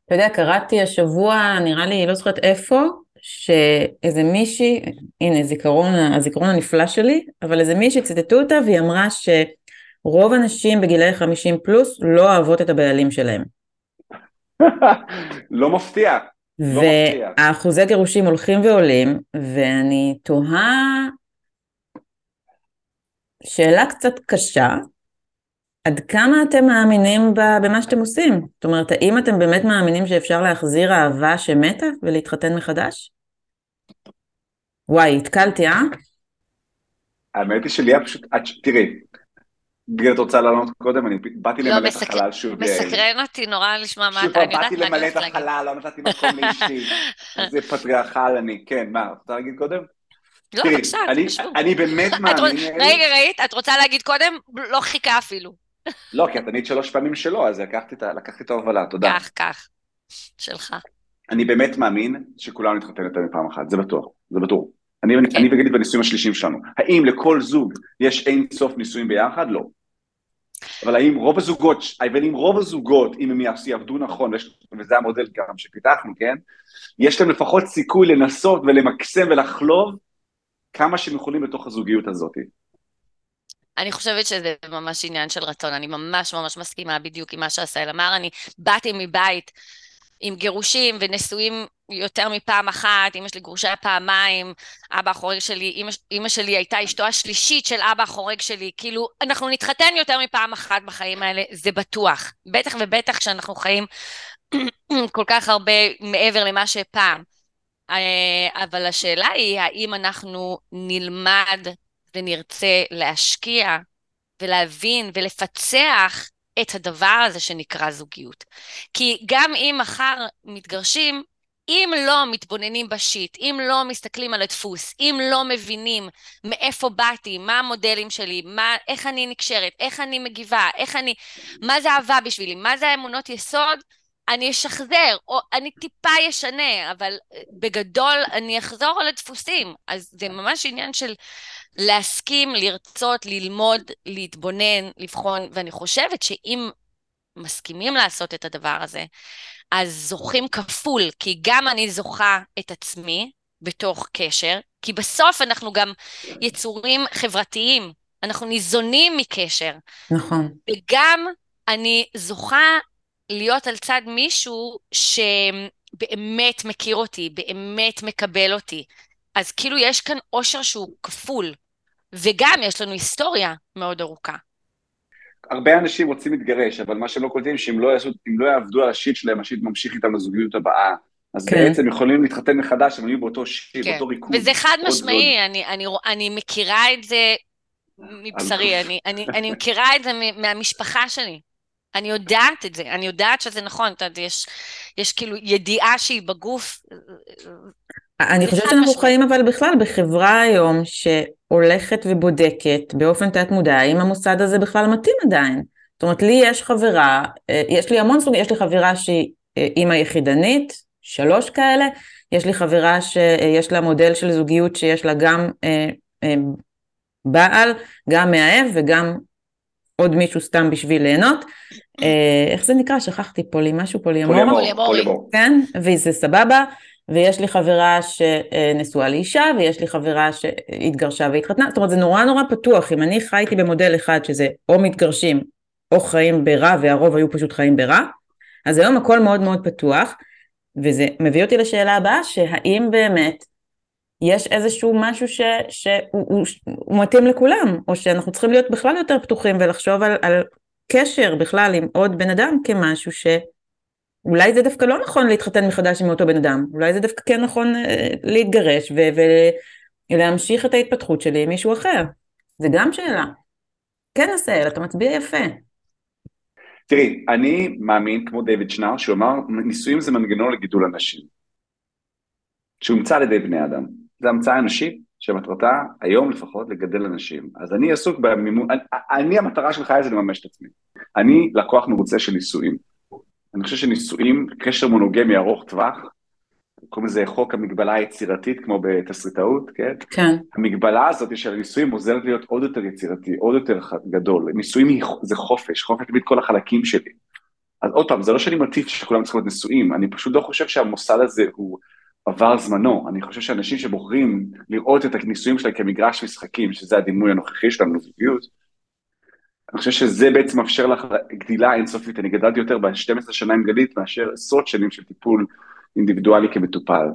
אתה יודע, קראתי השבוע, נראה לי, לא זוכרת איפה, שאיזה מישהי, הנה, זיכרון, הזיכרון הנפלא שלי, אבל איזה מישהי ציטטו אותה והיא אמרה שרוב הנשים בגילאי 50 פלוס לא אוהבות את הבעלים שלהם. לא מפתיע. לא והאחוזי גירושים הולכים ועולים, ואני תוהה שאלה קצת קשה, עד כמה אתם מאמינים במה שאתם עושים? זאת אומרת, האם אתם באמת מאמינים שאפשר להחזיר אהבה שמתה ולהתחתן מחדש? וואי, התקלתי, אה? האמת היא שלי היה פשוט, תראי, גיל, את רוצה לענות קודם? אני באתי לא, למלא את החלל שוב. מסקרן אותי נורא לשמוע מה אתה, אני יודעת מה אני הולכת להגיד. באתי למלא את החלל, לא נתתי מקום לאשתי. איזה פטריארכל אני, כן, מה, רוצה להגיד קודם? לא, בבקשה, חשוב. אני באמת מאמין... רגע, ראית? את רוצה להגיד קודם? לא חיכה אפילו. לא, כי את ענית שלוש פעמים שלא, אז לקחתי את ההובלה, תודה. כך, כך, שלך. אני באמת מאמין שכולנו נתחתן יותר מפעם אחת, זה בטוח, זה בטוח. אני, okay. אני וגילי בנישואים השלישים שלנו. האם לכל זוג יש אין סוף נישואים ביחד? לא. אבל האם רוב הזוגות, אבל אם רוב הזוגות, אם הם יעבדו נכון, וזה המודל גם שפיתחנו, כן? יש להם לפחות סיכוי לנסות ולמקסם ולחלוב כמה שהם יכולים בתוך הזוגיות הזאת. אני חושבת שזה ממש עניין של רצון, אני ממש ממש מסכימה בדיוק עם מה שעשהאל אמר, אני באתי מבית עם גירושים ונשואים יותר מפעם אחת, אמא שלי גרושה פעמיים, אבא החורג שלי, אמא, אמא שלי הייתה אשתו השלישית של אבא החורג שלי, כאילו, אנחנו נתחתן יותר מפעם אחת בחיים האלה, זה בטוח. בטח ובטח כשאנחנו חיים כל כך הרבה מעבר למה שפעם. אה, אבל השאלה היא, האם אנחנו נלמד ונרצה להשקיע ולהבין ולפצח את הדבר הזה שנקרא זוגיות. כי גם אם מחר מתגרשים, אם לא מתבוננים בשיט, אם לא מסתכלים על הדפוס, אם לא מבינים מאיפה באתי, מה המודלים שלי, מה, איך אני נקשרת, איך אני מגיבה, איך אני, מה זה אהבה בשבילי, מה זה האמונות יסוד, אני אשחזר, או אני טיפה אשנה, אבל בגדול אני אחזור על הדפוסים. אז זה ממש עניין של להסכים, לרצות, ללמוד, להתבונן, לבחון, ואני חושבת שאם מסכימים לעשות את הדבר הזה, אז זוכים כפול, כי גם אני זוכה את עצמי בתוך קשר, כי בסוף אנחנו גם יצורים חברתיים, אנחנו ניזונים מקשר. נכון. וגם אני זוכה להיות על צד מישהו שבאמת מכיר אותי, באמת מקבל אותי. אז כאילו יש כאן אושר שהוא כפול, וגם יש לנו היסטוריה מאוד ארוכה. הרבה אנשים רוצים להתגרש, אבל מה שהם לא קולטים, שאם לא, יעשו, לא יעבדו על השיט שלהם, השיט ממשיך איתם לזוגיות הבאה. אז כן. בעצם יכולים להתחתן מחדש, הם יהיו באותו שיט, כן. באותו ריקוד. וזה חד משמעי, אני, אני, אני מכירה את זה מבשרי, אני, אני, אני מכירה את זה מהמשפחה שלי. אני יודעת את זה, אני יודעת שזה נכון, אתה יודע, יש, יש כאילו ידיעה שהיא בגוף. אני חושבת שאנחנו חיים אבל בכלל בחברה היום שהולכת ובודקת באופן תת מודע האם המוסד הזה בכלל מתאים עדיין. זאת אומרת, לי יש חברה, אה, יש לי המון סוגים, יש לי חברה שהיא אה, אימא יחידנית, שלוש כאלה, יש לי חברה שיש לה מודל של זוגיות שיש לה גם אה, אה, בעל, גם מאהב וגם עוד מישהו סתם בשביל ליהנות. אה, איך זה נקרא? שכחתי, פולי משהו, פוליאמור? פוליאמור. כן, וזה סבבה. ויש לי חברה שנשואה לאישה, ויש לי חברה שהתגרשה והתחתנה, זאת אומרת זה נורא נורא פתוח, אם אני חייתי במודל אחד שזה או מתגרשים או חיים ברע, והרוב היו פשוט חיים ברע, אז היום הכל מאוד מאוד פתוח, וזה מביא אותי לשאלה הבאה, שהאם באמת יש איזשהו משהו ש, שהוא הוא, הוא מתאים לכולם, או שאנחנו צריכים להיות בכלל יותר פתוחים ולחשוב על, על קשר בכלל עם עוד בן אדם כמשהו שאולי זה דווקא לא נכון להתחתן מחדש עם אותו בן אדם, אולי זה דווקא כן נכון אה, להתגרש ולהמשיך את ההתפתחות שלי עם מישהו אחר. זה גם שאלה. כן עשהאל, אתה מצביע יפה. תראי, אני מאמין, כמו דיוויד שנאר, שהוא אמר, נישואים זה מנגנון לגידול אנשים. שהומצא על ידי בני אדם. זה המצאה אנושית, שמטרתה, היום לפחות, לגדל אנשים. אז אני עסוק במימון, אני, אני המטרה של חיי זה לממש את עצמי. אני לקוח מרוצה של נישואים. אני חושב שנישואים, קשר מונוגמי ארוך טווח, קוראים לזה חוק המגבלה היצירתית, כמו בתסריטאות, כן? כן. המגבלה הזאת של הנישואים עוזרת להיות עוד יותר יצירתי, עוד יותר גדול. נישואים זה חופש, חופש תמיד כל החלקים שלי. אז עוד פעם, זה לא שאני מטיף שכולם צריכים להיות נשואים, אני פשוט לא חושב שהמוסד הזה הוא עבר זמנו. אני חושב שאנשים שבוחרים לראות את הנישואים שלהם כמגרש משחקים, שזה הדימוי הנוכחי שלנו, זוגיות, אני חושב שזה בעצם מאפשר לך גדילה אינסופית. אני גדלתי יותר ב-12 שנה עם גלית מאשר עשרות שנים של טיפול אינדיבידואלי כמטופל.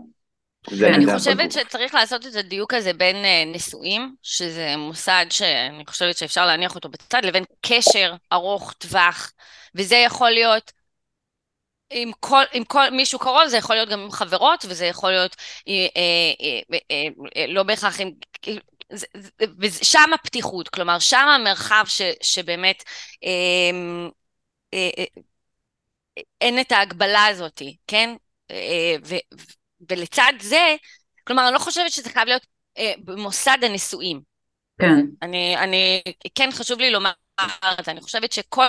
אני חושבת שצריך לעשות את הדיוק הזה בין uh, נשואים, שזה מוסד שאני חושבת שאפשר להניח אותו בצד, לבין קשר ארוך טווח, וזה יכול להיות עם כל, עם כל מישהו קרוב, זה יכול להיות גם עם חברות, וזה יכול להיות אה, אה, אה, אה, לא בהכרח עם... ושם הפתיחות, כלומר, שם המרחב ש, שבאמת אה, אה, אה, אין את ההגבלה הזאת, כן? אה, ו, ולצד זה, כלומר, אני לא חושבת שזה חייב להיות אה, במוסד הנישואים. כן. אני, אני, כן חשוב לי לומר אני חושבת שכל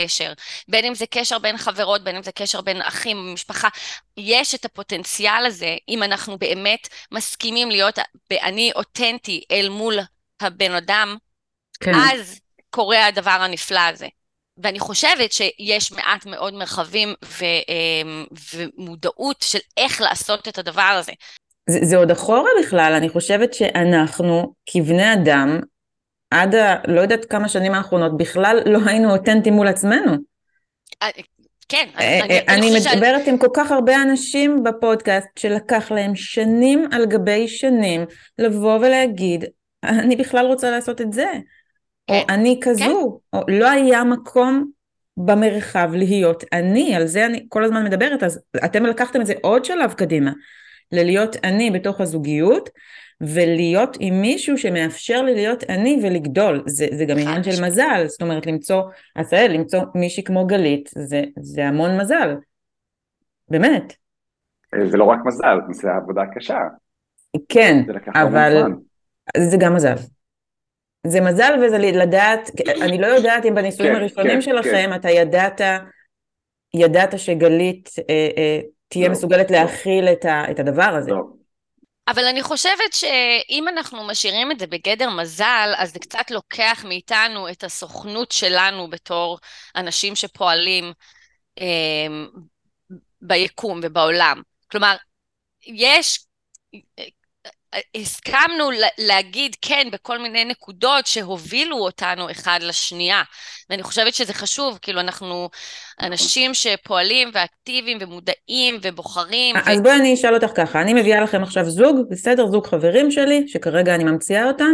קשר, בין אם זה קשר בין חברות, בין אם זה קשר בין אחים, משפחה, יש את הפוטנציאל הזה, אם אנחנו באמת מסכימים להיות באני אותנטי אל מול הבן אדם, כן. אז קורה הדבר הנפלא הזה. ואני חושבת שיש מעט מאוד מרחבים ו, אמ, ומודעות של איך לעשות את הדבר הזה. זה, זה עוד אחורה בכלל, אני חושבת שאנחנו כבני אדם, עד ה... לא יודעת כמה שנים האחרונות, בכלל לא היינו אותנטיים מול עצמנו. אה, כן, אה, אני, אני, אני מדברת עם כל כך הרבה אנשים בפודקאסט שלקח להם שנים על גבי שנים לבוא ולהגיד, אני בכלל רוצה לעשות את זה. או אני כזו, כן. או לא היה מקום במרחב להיות אני, על זה אני כל הזמן מדברת, אז אתם לקחתם את זה עוד שלב קדימה, ללהיות אני בתוך הזוגיות, ולהיות עם מישהו שמאפשר לי להיות אני ולגדול, זה, זה גם עניין של מזל, זאת אומרת למצוא, עשהאל, למצוא מישהי כמו גלית, זה, זה המון מזל, באמת. זה לא רק מזל, זה עבודה קשה. כן, אבל זה גם מזל. זה מזל וזה לדעת, אני לא יודעת אם בניסויים כן, הראשונים כן, שלכם כן. אתה ידעת, ידעת שגלית אה, אה, תהיה לא, מסוגלת לא. להכיל את, ה, את הדבר הזה. לא. אבל אני חושבת שאם אנחנו משאירים את זה בגדר מזל, אז זה קצת לוקח מאיתנו את הסוכנות שלנו בתור אנשים שפועלים אה, ביקום ובעולם. כלומר, יש הסכמנו להגיד כן בכל מיני נקודות שהובילו אותנו אחד לשנייה. ואני חושבת שזה חשוב, כאילו אנחנו אנשים שפועלים ואקטיביים ומודעים ובוחרים. אז ו... בואי אני אשאל אותך ככה, אני מביאה לכם עכשיו זוג, בסדר? זוג חברים שלי, שכרגע אני ממציאה אותם,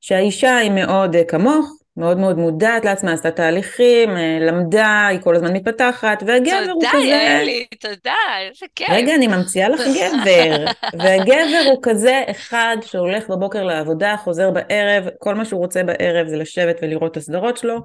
שהאישה היא מאוד אה, כמוך, מאוד מאוד מודעת לעצמה, עשתה תהליכים, אה, למדה, היא כל הזמן מתפתחת, והגבר הוא כזה... תודה, יעלי, תודה, איזה כיף. רגע, אני ממציאה לך גבר, והגבר הוא כזה אחד שהולך בבוקר לעבודה, חוזר בערב, כל מה שהוא רוצה בערב זה לשבת ולראות את הסדרות שלו,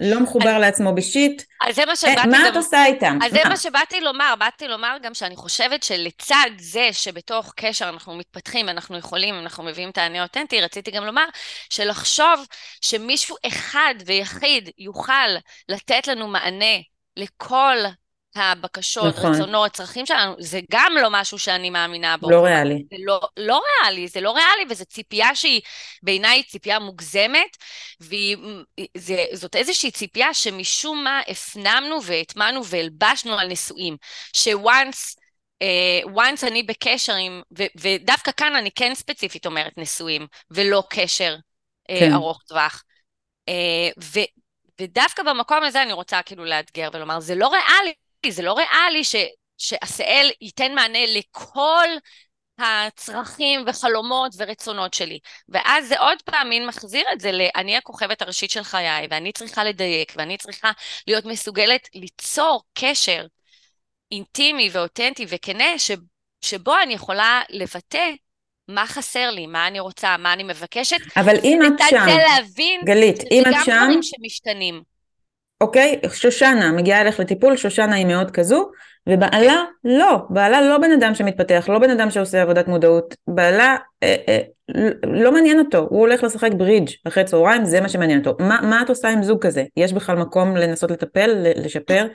לא מחובר אז, לעצמו בשיט. אז זה מה אה, שבאתי... מה גם, את עושה איתם? אז מה? זה מה שבאתי לומר, באתי לומר גם שאני חושבת שלצד זה שבתוך קשר אנחנו מתפתחים, אנחנו יכולים, אנחנו מביאים את העני האותנטי, רציתי גם לומר שלחשוב שמישהו אחד ויחיד יוכל לתת לנו מענה לכל הבקשות, נכון. רצונות, צרכים שלנו, זה גם לא משהו שאני מאמינה בו. לא ריאלי. זה לא, לא ריאלי, זה לא ריאלי, וזו ציפייה שהיא בעיניי ציפייה מוגזמת, וזאת איזושהי ציפייה שמשום מה הפנמנו והטמענו והלבשנו על נשואים. ש-once uh, once אני בקשר עם, ו, ודווקא כאן אני כן ספציפית אומרת נשואים, ולא קשר uh, כן. ארוך טווח. Uh, ו, ודווקא במקום הזה אני רוצה כאילו לאתגר ולומר, זה לא ריאלי זה לא ריאלי ש, שעשאל ייתן מענה לכל הצרכים וחלומות ורצונות שלי. ואז זה עוד פעם מין מחזיר את זה ל"אני הכוכבת הראשית של חיי, ואני צריכה לדייק, ואני צריכה להיות מסוגלת ליצור קשר אינטימי ואותנטי וכנה, ש, שבו אני יכולה לבטא מה חסר לי, מה אני רוצה, מה אני מבקשת. אבל אם את שם, להבין גלית, אם את שם... זה גם דברים שמשתנים. אוקיי? שושנה מגיעה אליך לטיפול, שושנה היא מאוד כזו, ובעלה לא, בעלה לא בן אדם שמתפתח, לא בן אדם שעושה עבודת מודעות, בעלה אה, אה, לא מעניין אותו, הוא הולך לשחק ברידג' אחרי צהריים, זה מה שמעניין אותו. מה, מה את עושה עם זוג כזה? יש בכלל מקום לנסות לטפל, לשפר?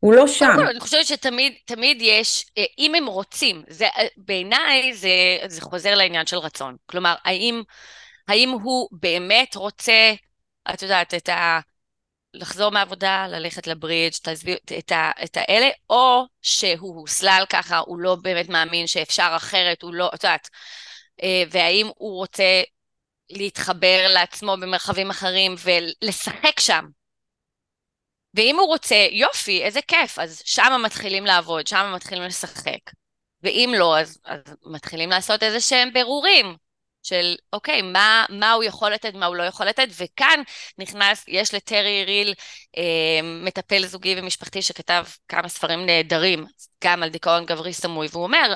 הוא לא שם. קודם כל, אני חושבת שתמיד תמיד יש, אה, אם הם רוצים, זה, אה, בעיניי זה, זה חוזר לעניין של רצון. כלומר, האם, האם הוא באמת רוצה, את יודעת, את ה... לחזור מהעבודה, ללכת לברידג', תעזבי את, את האלה, או שהוא הוסלל ככה, הוא לא באמת מאמין שאפשר אחרת, הוא לא, את יודעת, אה, והאם הוא רוצה להתחבר לעצמו במרחבים אחרים ולשחק שם. ואם הוא רוצה, יופי, איזה כיף, אז שם מתחילים לעבוד, שם מתחילים לשחק. ואם לא, אז, אז מתחילים לעשות איזה שהם ברורים. של אוקיי, מה, מה הוא יכול לתת, מה הוא לא יכול לתת, וכאן נכנס, יש לטרי ריל אה, מטפל זוגי ומשפחתי שכתב כמה ספרים נהדרים, גם על דיכאון גברי סמוי, והוא אומר,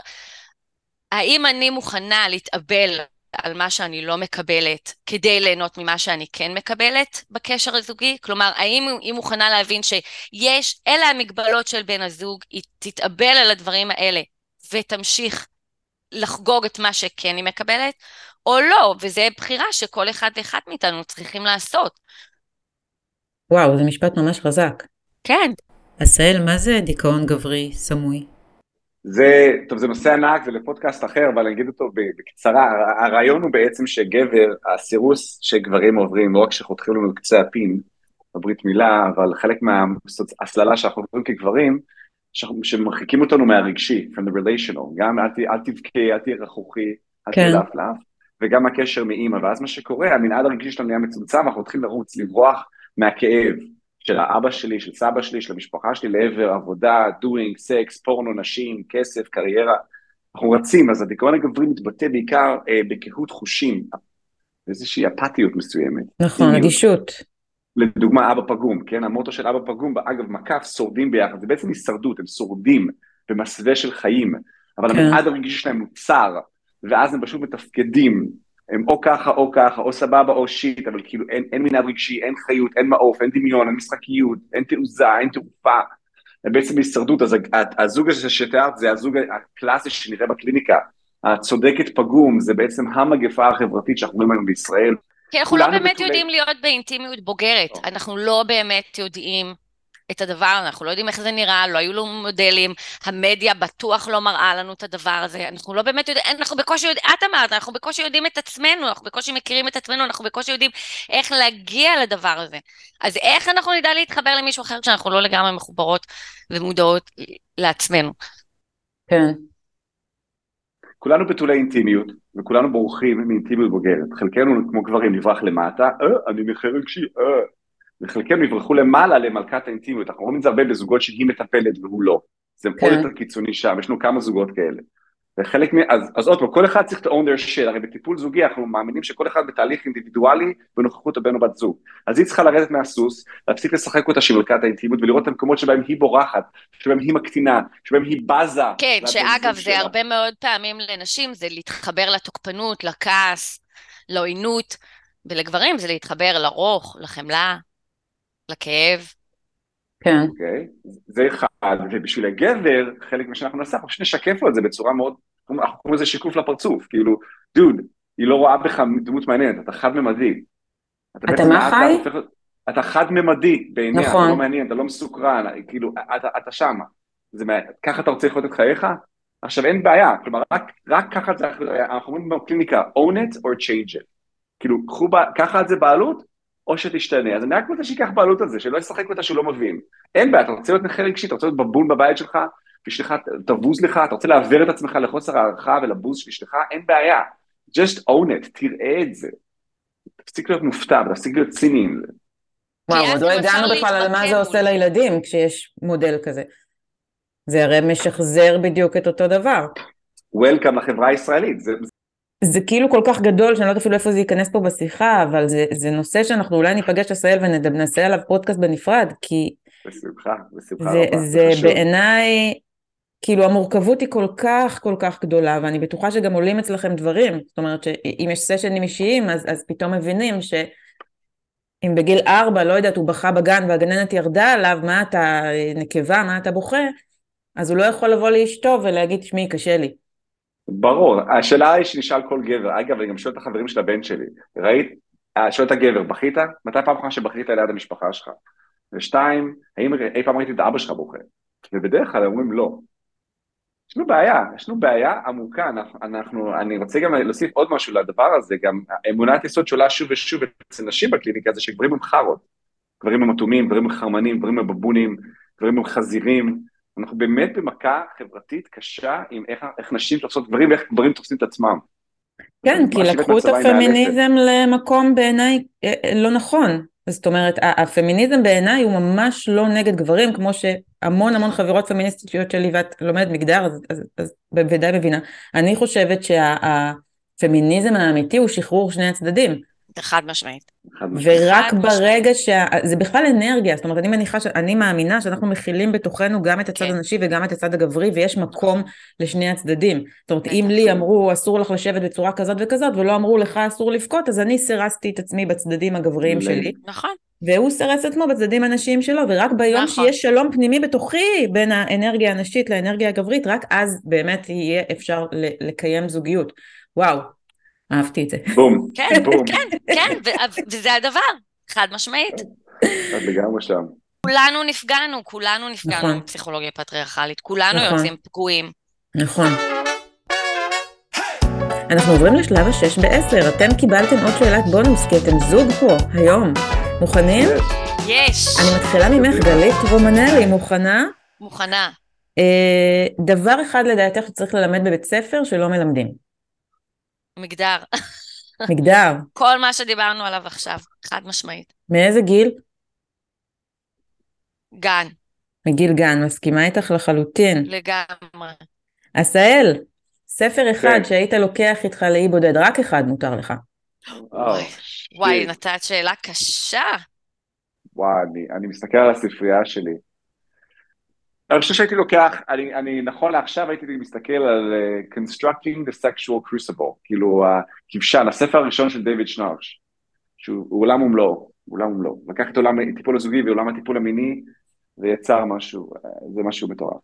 האם אני מוכנה להתאבל על מה שאני לא מקבלת כדי ליהנות ממה שאני כן מקבלת בקשר הזוגי? כלומר, האם היא מוכנה להבין שיש, אלה המגבלות של בן הזוג, היא תתאבל על הדברים האלה ותמשיך לחגוג את מה שכן היא מקבלת, או לא, וזו בחירה שכל אחד ואחת מאיתנו צריכים לעשות. וואו, זה משפט ממש חזק. כן. עשהאל, מה זה דיכאון גברי סמוי? זה, טוב, זה נושא ענק, זה לפודקאסט אחר, אבל אני אגיד אותו בקצרה. הרעיון הוא בעצם שגבר, הסירוס שגברים עוברים, לא רק שחותכים לנו את קצה הפין, בברית מילה, אבל חלק מההסללה שאנחנו עוברים כגברים, שמרחיקים אותנו מהרגשי, from the relational, גם אל, אל תבכה, אל תהיה רכוכי, אל תהיה כן. לאף וגם הקשר מאימא, ואז מה שקורה, המנעד הרגשי שלנו נהיה מצומצם, אנחנו מתחילים לרוץ, לברוח מהכאב של האבא שלי, של סבא שלי, של המשפחה שלי, לעבר עבודה, doing, סקס, פורנו, נשים, כסף, קריירה. אנחנו רצים, אז הדיכאון הגברי מתבטא בעיקר אה, בקהות חושים, איזושהי אפתיות מסוימת. נכון, אדישות. לדוגמה, אבא פגום, כן? המוטו של אבא פגום, אגב, מקף, שורדים ביחד, זה בעצם הישרדות, הם שורדים במסווה של חיים, אבל כן. המנעד הרגשי שלהם הוא צר, ואז הם פשוט מתפקדים, הם או ככה או ככה, או סבבה או שיט, אבל כאילו אין, אין מנהל רגשי, אין חיות, אין מעוף, אין דמיון, אין משחקיות, אין תעוזה, אין תעופה, הם בעצם הישרדות, אז הזוג הזה שתיארת זה הזוג הקלאסי שנראה בקליניקה, הצודקת פגום, זה בעצם המגפה החברתית שאנחנו רואים היום בישראל. כי אנחנו לא באמת יודעים להיות באינטימיות בוגרת, לא. אנחנו לא באמת יודעים את הדבר, אנחנו לא יודעים איך זה נראה, לא היו לנו מודלים, המדיה בטוח לא מראה לנו את הדבר הזה, אנחנו לא באמת יודעים, אנחנו בקושי יודעים, את אמרת, אנחנו בקושי יודעים את עצמנו, אנחנו בקושי מכירים את עצמנו, אנחנו בקושי יודעים איך להגיע לדבר הזה. אז איך אנחנו נדע להתחבר למישהו אחר כשאנחנו לא לגמרי מחוברות ומודעות לעצמנו? כן. כולנו בתולי אינטימיות, וכולנו בורחים מאינטימיות בוגרת. חלקנו, כמו גברים, נברח למטה, אה, אני נכה רגשי, אה. וחלקנו יברחו למעלה למלכת האינטימיות, אנחנו רואים את זה הרבה בזוגות שהיא מטפלת והוא לא. זה כן. עוד יותר קיצוני שם, יש לנו כמה זוגות כאלה. וחלק מ... אז, אז עוד פעם, כל אחד צריך to own their shit, הרי בטיפול זוגי אנחנו מאמינים שכל אחד בתהליך אינדיבידואלי בנוכחות הבן או בת זוג. אז היא צריכה לרדת מהסוס, להפסיק לשחק אותה של מלכת האינטימיות ולראות את המקומות שבהם היא בורחת, שבהם היא מקטינה, שבהם היא בזה. כן, שאגב זה הרבה מאוד פעמים לנשים זה להתחבר לתוקפנות, לכעס, לעוינות, ולגברים זה להתחבר לרוך, לחמלה, לכאב. כן. אוקיי, זה אחד, ובשביל הגבר, חלק ממה שאנחנו נעשה, אנחנו פשוט נשקף לו את זה בצורה מאוד, אנחנו קוראים לזה שיקוף לפרצוף, כאילו, דוד, היא לא רואה בך דמות מעניינת, אתה חד-ממדי. אתה, אתה מה חי? אתה, אתה חד-ממדי בעיניה, נכון. אתה לא מעניין, אתה לא מסוקרן, כאילו, אתה, אתה שמה. זה, ככה אתה רוצה לחיות את חייך? עכשיו אין בעיה, כלומר רק, רק ככה זה, אנחנו אומרים בקליניקה, own it or change it. כאילו, קחו, ככה זה בעלות, או שתשתנה. אז אני רק רוצה שייקח בעלות על זה, שלא ישחק אותה שהוא לא מבין. אין בעיה, אתה רוצה להיות נכה רגשי, אתה רוצה להיות בבון בבית שלך, ואשתך תבוז לך, אתה רוצה להעביר את עצמך לחוסר הערכה ולבוז של אשתך, אין בעיה. just own it, תראה את זה. תפסיק להיות מופתע, תפסיק להיות ציני עם זה. וואו, עוד לא הגענו בכלל על מה זה עושה לילדים כשיש מודל כזה. זה הרי משחזר בדיוק את אותו דבר. Welcome לחברה הישראלית, זה, זה כאילו כל כך גדול שאני לא יודעת אפילו איפה זה ייכנס פה בשיחה, אבל זה, זה נושא שאנחנו אולי ניפגש ישראל ונעשה עליו פודקאסט בנפרד, כי... בשמחה, בשמחה זה, רבה. זה בעיניי, כאילו המורכבות היא כל כך כל כך גדולה, ואני בטוחה שגם עולים אצלכם דברים, זאת אומרת שאם יש סשנים אישיים, אז, אז פתאום מבינים ש... אם בגיל ארבע, לא יודעת, הוא בכה בגן והגננת ירדה עליו, מה אתה נקבה, מה אתה בוכה, אז הוא לא יכול לבוא לאשתו ולהגיד, תשמעי, קשה לי. ברור, השאלה היא שנשאל כל גבר, אגב, אני גם שואל את החברים של הבן שלי, ראית, אה, שואל את הגבר, בכית? מתי פעם אחרונה שבכית ליד המשפחה שלך? ושתיים, האם אי פעם ראיתי את אבא שלך בוכה? ובדרך כלל אומרים לא. יש לנו בעיה, יש לנו בעיה עמוקה, אנחנו, אנחנו, אני רוצה גם להוסיף עוד משהו לדבר הזה, גם אמונת יסוד שעולה שוב ושוב אצל נשים בקליניקה זה שגברים הם חארות, גברים הם אטומים, גברים הם חרמנים, גברים הם בבונים, גברים הם חזירים, אנחנו באמת במכה חברתית קשה עם איך, איך נשים תופסות גברים ואיך גברים תופסים את עצמם. כן, כי לקחו את הפמיניזם למקום בעיניי אה, אה, לא נכון. זאת אומרת, הפמיניזם בעיניי הוא ממש לא נגד גברים, כמו שהמון המון חברות פמיניסטיות שלי, ואת לומדת מגדר, אז, אז, אז בוודאי מבינה. אני חושבת שהפמיניזם האמיתי הוא שחרור שני הצדדים. חד משמעית. ורק ברגע ש... זה בכלל אנרגיה, זאת אומרת, אני מניחה, ש... אני מאמינה שאנחנו מכילים בתוכנו גם את הצד כן. הנשי וגם את הצד הגברי, ויש מקום לשני הצדדים. זאת אומרת, אם לי אמרו, אסור לך לשבת בצורה כזאת וכזאת, ולא אמרו לך אסור לבכות, אז אני סירסתי את עצמי בצדדים הגבריים שלי. נכון. והוא סירס את עצמו בצדדים הנשיים שלו, ורק ביום נכון. שיש שלום פנימי בתוכי בין האנרגיה הנשית לאנרגיה הגברית, רק אז באמת יהיה אפשר לקיים זוגיות. וואו, אהבתי את זה. בום, כן. כן, כן, וזה הדבר, חד משמעית. את לגמרי שם. כולנו נפגענו, כולנו נפגענו נכון. מפסיכולוגיה פטריארכלית, כולנו נכון. יוצאים פגועים. נכון. אנחנו עוברים לשלב השש בעשר, אתם קיבלתם עוד שאלת בונוס כי אתם זוג פה, היום. מוכנים? יש. אני מתחילה ממך, גלית רומנלי, מוכנה? מוכנה. אה, דבר אחד לדעתך שצריך ללמד בבית ספר שלא מלמדים. מגדר. מגדר. כל מה שדיברנו עליו עכשיו, חד משמעית. מאיזה גיל? גן. מגיל גן, מסכימה איתך לחלוטין. לגמרי. עשאל, ספר אחד כן. שהיית לוקח איתך לאי בודד, רק אחד מותר לך. וואי, וואי, נתת שאלה קשה. וואי, אני, אני מסתכל על הספרייה שלי. אני חושב שהייתי לוקח, אני, אני נכון לעכשיו הייתי מסתכל על uh, Constructing the Sexual Crucible, כאילו הכבשן, הספר הראשון של דיוויד שנרש, שהוא עולם ומלואו, עולם ומלואו. לקח את עולם הטיפול הזוגי ועולם הטיפול המיני ויצר משהו, uh, זה משהו מטורף.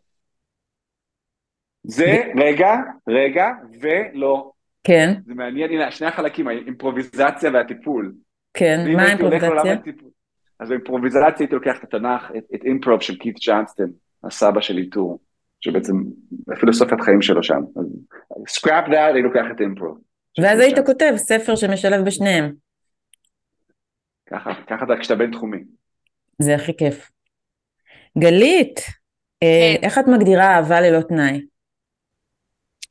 זה, רגע, רגע, ולא. כן. זה מעניין, הנה, שני החלקים, האימפרוביזציה והטיפול. כן, מה האימפרוביזציה? אז באימפרוביזציה הייתי לוקח את התנ"ך, את, את אימפרוב של קית' ג'אנסטון. הסבא של אימפרו, שבעצם פילוסופיית חיים שלו שם. scrap that, אני לוקח את Impro. ואז היית כותב ספר שמשלב בשניהם. ככה, ככה אתה כשאתה בינתחומי. זה הכי כיף. גלית, אה, כן. איך את מגדירה אהבה ללא תנאי?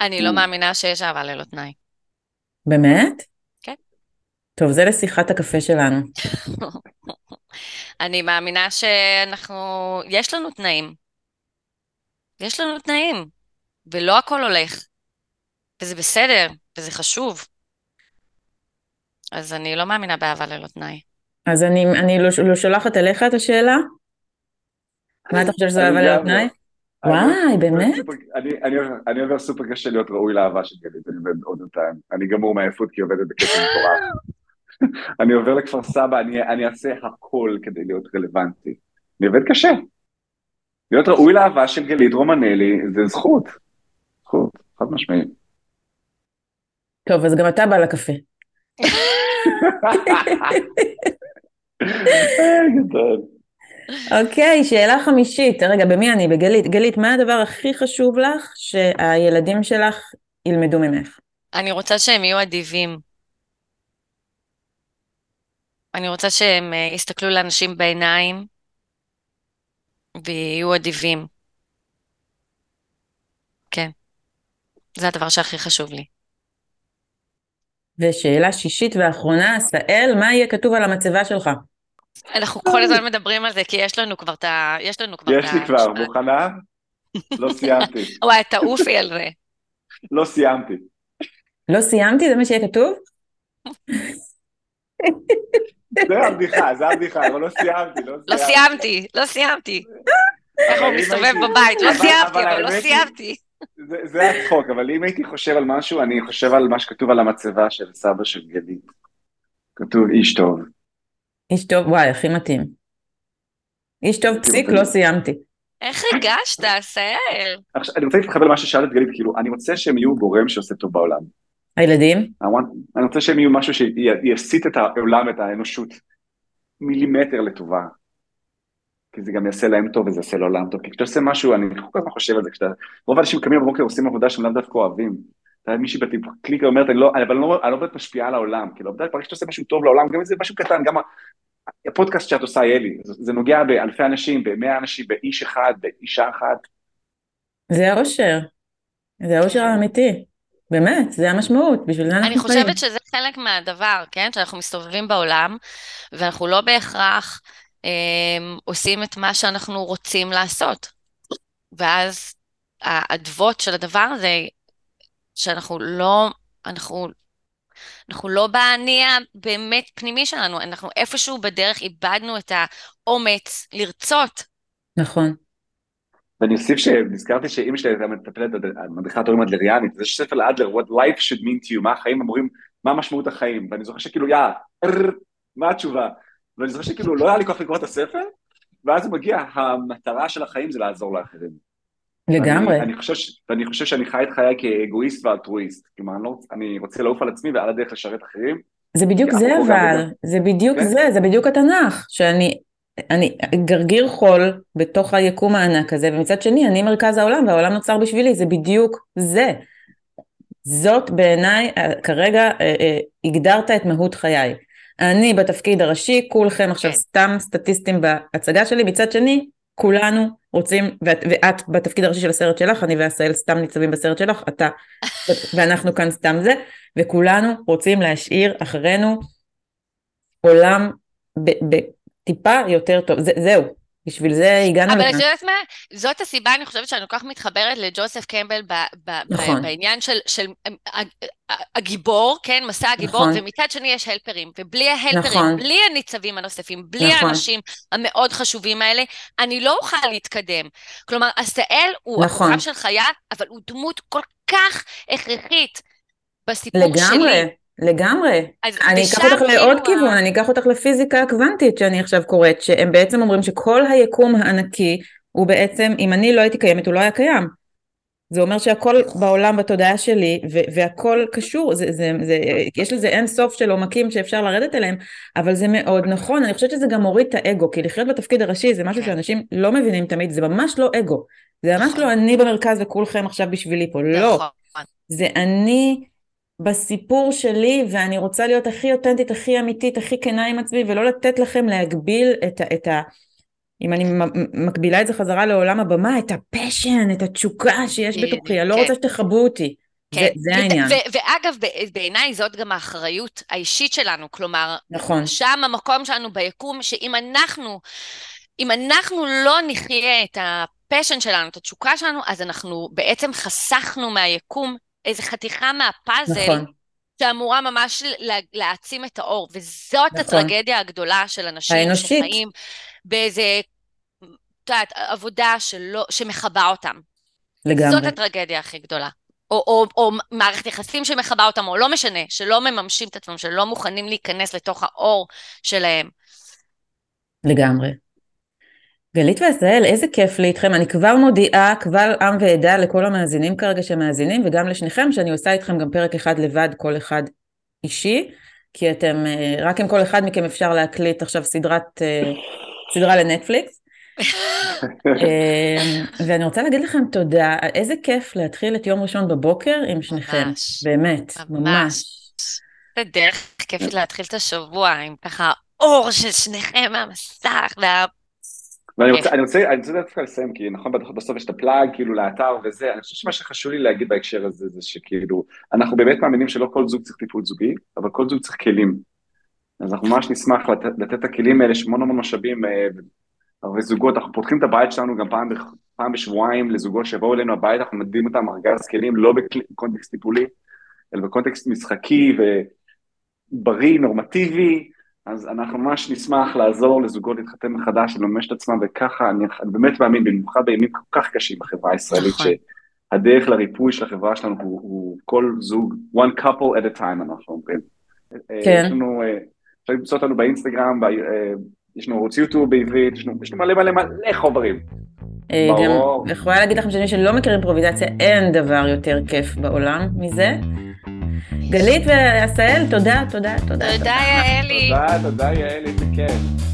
אני לא מאמינה שיש אהבה ללא תנאי. באמת? כן. טוב, זה לשיחת הקפה שלנו. אני מאמינה שאנחנו, יש לנו תנאים. יש לנו תנאים, ולא הכל הולך. וזה בסדר, וזה חשוב. אז אני לא מאמינה באהבה ללא תנאי. אז אני, אני לא, לא שולחת אליך את השאלה? מה אתה חושב שזה אהבה ללא תנאי? וואי, באמת? אני עובר סופר קשה להיות ראוי לאהבה של גלית, אני עובד עוד פעם. אני גמור מעייפות כי עובדת בקטע מטורף. אני עובר לכפר סבא, אני אעשה הכל כדי להיות רלוונטי. אני עובד קשה. להיות ראוי לאהבה של גלית רומנלי זה זכות. זכות, חד משמעית. טוב, אז גם אתה בא לקפה. אוקיי, שאלה חמישית. רגע, במי אני? בגלית. גלית, מה הדבר הכי חשוב לך שהילדים שלך ילמדו ממך? אני רוצה שהם יהיו אדיבים. אני רוצה שהם אה, יסתכלו לאנשים בעיניים ויהיו אדיבים. כן. זה הדבר שהכי חשוב לי. ושאלה שישית ואחרונה, עשאל, מה יהיה כתוב על המצבה שלך? אנחנו כל הזמן מדברים על זה, כי יש לנו כבר את ה... יש לנו כבר את ה... יש לי כבר, מוכנה? לא סיימתי. וואי, תעופי על זה. לא סיימתי. לא סיימתי? זה מה שיהיה כתוב? זה הבדיחה, זה הבדיחה, אבל לא סיימתי, לא, לא סיימתי. לא סיימתי, איך הוא מסתובב בבית, לא סיימתי, אבל לא סיימתי. זה הצחוק, אבל אם הייתי חושב על משהו, אני חושב על מה שכתוב על המצבה של סבא של גלית. כתוב איש טוב. איש טוב, וואי, הכי מתאים. איש טוב פסיק, לא סיימתי. איך הגשת? עכשיו, אני רוצה להתחבר למה ששאלת גלית, כאילו, אני רוצה שהם יהיו גורם שעושה טוב בעולם. הילדים? אני רוצה שהם יהיו משהו שיסיט את העולם, את האנושות, מילימטר לטובה. כי זה גם יעשה להם טוב וזה יעשה לעולם טוב. כי כשאתה עושה משהו, אני כל הזמן חושב על זה, כשאתה... רוב האנשים קמים בבוקר עושים עבודה שהם לאו דווקא אוהבים. אתה יודע, מישהי בקליקה אומרת, אני לא, אבל אני לא, אני לא באמת משפיעה על העולם. כאילו, ברגע שאתה עושה משהו טוב לעולם, גם אם זה משהו קטן, גם הפודקאסט שאת עושה, ילי, זה, זה נוגע באלפי אנשים, במאה אנשים, באיש אחד, באישה אחת. זה האושר. זה האושר האמיתי. באמת, זה המשמעות, בשביל זה אנחנו אני חיים. חושבת שזה חלק מהדבר, כן? שאנחנו מסתובבים בעולם, ואנחנו לא בהכרח אה, עושים את מה שאנחנו רוצים לעשות. ואז האדוות של הדבר הזה, שאנחנו לא, אנחנו, אנחנו לא באני הבאמת פנימי שלנו, אנחנו איפשהו בדרך איבדנו את האומץ לרצות. נכון. ואני אוסיף שנזכרתי שאימא שלי הייתה מטפלת, מדריכת הורים אדלריאנית, זה ספר לאדלר, What life should mean to you, מה החיים אמורים, מה משמעות החיים, ואני זוכר שכאילו, יא, מה התשובה? ואני זוכר שכאילו לא היה לי כוח לקרוא את הספר, ואז הוא מגיע, המטרה של החיים זה לעזור לאחרים. לגמרי. אני, אני, חושב, ואני חושב שאני חי את חיי כאגואיסט ואלטרואיסט, כלומר, אני, לא, אני רוצה לעוף על עצמי ועל הדרך לשרת אחרים, זה בדיוק זה אבל. זה בדיוק כן. זה, זה בדיוק התנ"ך, שאני אני גרגיר חול בתוך היקום הענק הזה, ומצד שני אני מרכז העולם והעולם נוצר בשבילי, זה בדיוק זה. זאת בעיניי, אה, כרגע אה, אה, הגדרת את מהות חיי. אני בתפקיד הראשי, כולכם עכשיו כן. סתם סטטיסטים בהצגה שלי, מצד שני, כולנו רוצים, ואת, ואת בתפקיד הראשי של הסרט שלך, אני ועשהאל סתם ניצבים בסרט שלך, אתה, ואנחנו כאן סתם זה, וכולנו רוצים להשאיר אחרינו עולם בטיפה יותר טוב, זה, זהו, בשביל זה הגענו אבל את. יודעת מה? זאת הסיבה, אני חושבת שאני כל כך מתחברת לג'וסף קמבל ב- ב- ב- נכון. בעניין של, של ה- הגיבור, כן? מסע הגיבור, נכון. ומצד שני יש הלפרים, ובלי ההלפרים, נכון. בלי הניצבים הנוספים, בלי נכון. האנשים המאוד חשובים האלה, אני לא אוכל להתקדם. כלומר, עשאל הוא נכון. הכוכב של חיי, אבל הוא דמות כל כך הכרחית בסיפור שלי. לגמרי, אני אקח אותך כאילו לעוד ה- כיוון, אני אקח אותך לפיזיקה הקוונטית שאני עכשיו קוראת, שהם בעצם אומרים שכל היקום הענקי הוא בעצם, אם אני לא הייתי קיימת הוא לא היה קיים. זה אומר שהכל בעולם בתודעה שלי והכל קשור, זה, זה, זה, יש לזה אין סוף של עומקים שאפשר לרדת אליהם, אבל זה מאוד נכון, אני חושבת שזה גם מוריד את האגו, כי לחיות בתפקיד הראשי זה משהו כן. שאנשים לא מבינים תמיד, זה ממש לא אגו, זה ממש נכון. לא אני במרכז וכולכם עכשיו בשבילי פה, לא. נכון. זה אני בסיפור שלי, ואני רוצה להיות הכי אותנטית, הכי אמיתית, הכי כנה עם עצמי, ולא לתת לכם להגביל את ה... את ה אם אני מקבילה את זה חזרה לעולם הבמה, את ה passion, את התשוקה שיש בדיוק, בתוכי, אני לא כן. רוצה שתכבו אותי. זה, כן. זה ו- העניין. ו- ואגב, בעיניי זאת גם האחריות האישית שלנו, כלומר, נכון, שם המקום שלנו ביקום, שאם אנחנו, אם אנחנו לא נחיה את ה passion שלנו, את התשוקה שלנו, אז אנחנו בעצם חסכנו מהיקום איזה חתיכה מהפאזל, נכון, שאמורה ממש לה- להעצים את האור, וזאת נכון. הטרגדיה הגדולה של אנשים האנושית. שחיים באיזה, את יודעת, עבודה שלא, שמכבה אותם. זאת לגמרי. הטרגדיה הכי גדולה. או, או, או מערכת יחסים שמכבה אותם, או לא משנה, שלא מממשים את עצמם, שלא מוכנים להיכנס לתוך האור שלהם. לגמרי. גלית ועשהאל, איזה כיף לי איתכם. אני כבר מודיעה, קבל עם ועדה לכל המאזינים כרגע שמאזינים, וגם לשניכם, שאני עושה איתכם גם פרק אחד לבד, כל אחד אישי, כי אתם, אה, רק עם כל אחד מכם אפשר להקליט עכשיו סדרת, אה, סדרה לנטפליקס. אה, ואני רוצה להגיד לכם תודה, איזה כיף להתחיל את יום ראשון בבוקר עם שניכם. ממש. באמת, ממש. ממש. זה דרך כיפית להתחיל את השבוע עם ככה האור של שניכם מהמסך, וה... ואני כן. רוצה, אני רוצה, אני רוצה דווקא לסיים, כי נכון, בסוף יש את הפלאג, כאילו, לאתר וזה, אני חושב שמה שחשוב לי להגיד בהקשר הזה, זה שכאילו, אנחנו באמת מאמינים שלא כל זוג צריך טיפול זוגי, אבל כל זוג צריך כלים. אז אנחנו ממש נשמח לתת, לתת את הכלים האלה, יש המון משאבים, אה, הרבה זוגות, אנחנו פותחים את הבית שלנו גם פעם, פעם בשבועיים לזוגות שיבואו אלינו הביתה, אנחנו נדעים אותם ארגז כלים, לא בקונטקסט טיפולי, אלא בקונטקסט משחקי ובריא, נורמטיבי, אז אנחנו ממש נשמח לעזור לזוגות להתחתן מחדש, לממש את עצמם, וככה אני, אני באמת מאמין, במיוחד בימים כל כך קשים בחברה הישראלית, נכון. שהדרך לריפוי של החברה שלנו הוא, הוא כל זוג, one couple at a time, אנחנו אומרים. אה, כן. יש לנו, אה, אפשר למצוא אותנו באינסטגרם, ב, אה, יש לנו ערוץ יוטיוב בעברית, יש לנו, יש לנו מלא מלא מלא חומרים. אה, ברור. גם יכולה להגיד לכם שמי שלא מכיר אימפרוביזציה, אין דבר יותר כיף בעולם מזה. גלית ועשהאל, תודה, תודה, תודה. תודה, יעלי. תודה, תודה יעל, איזה כיף.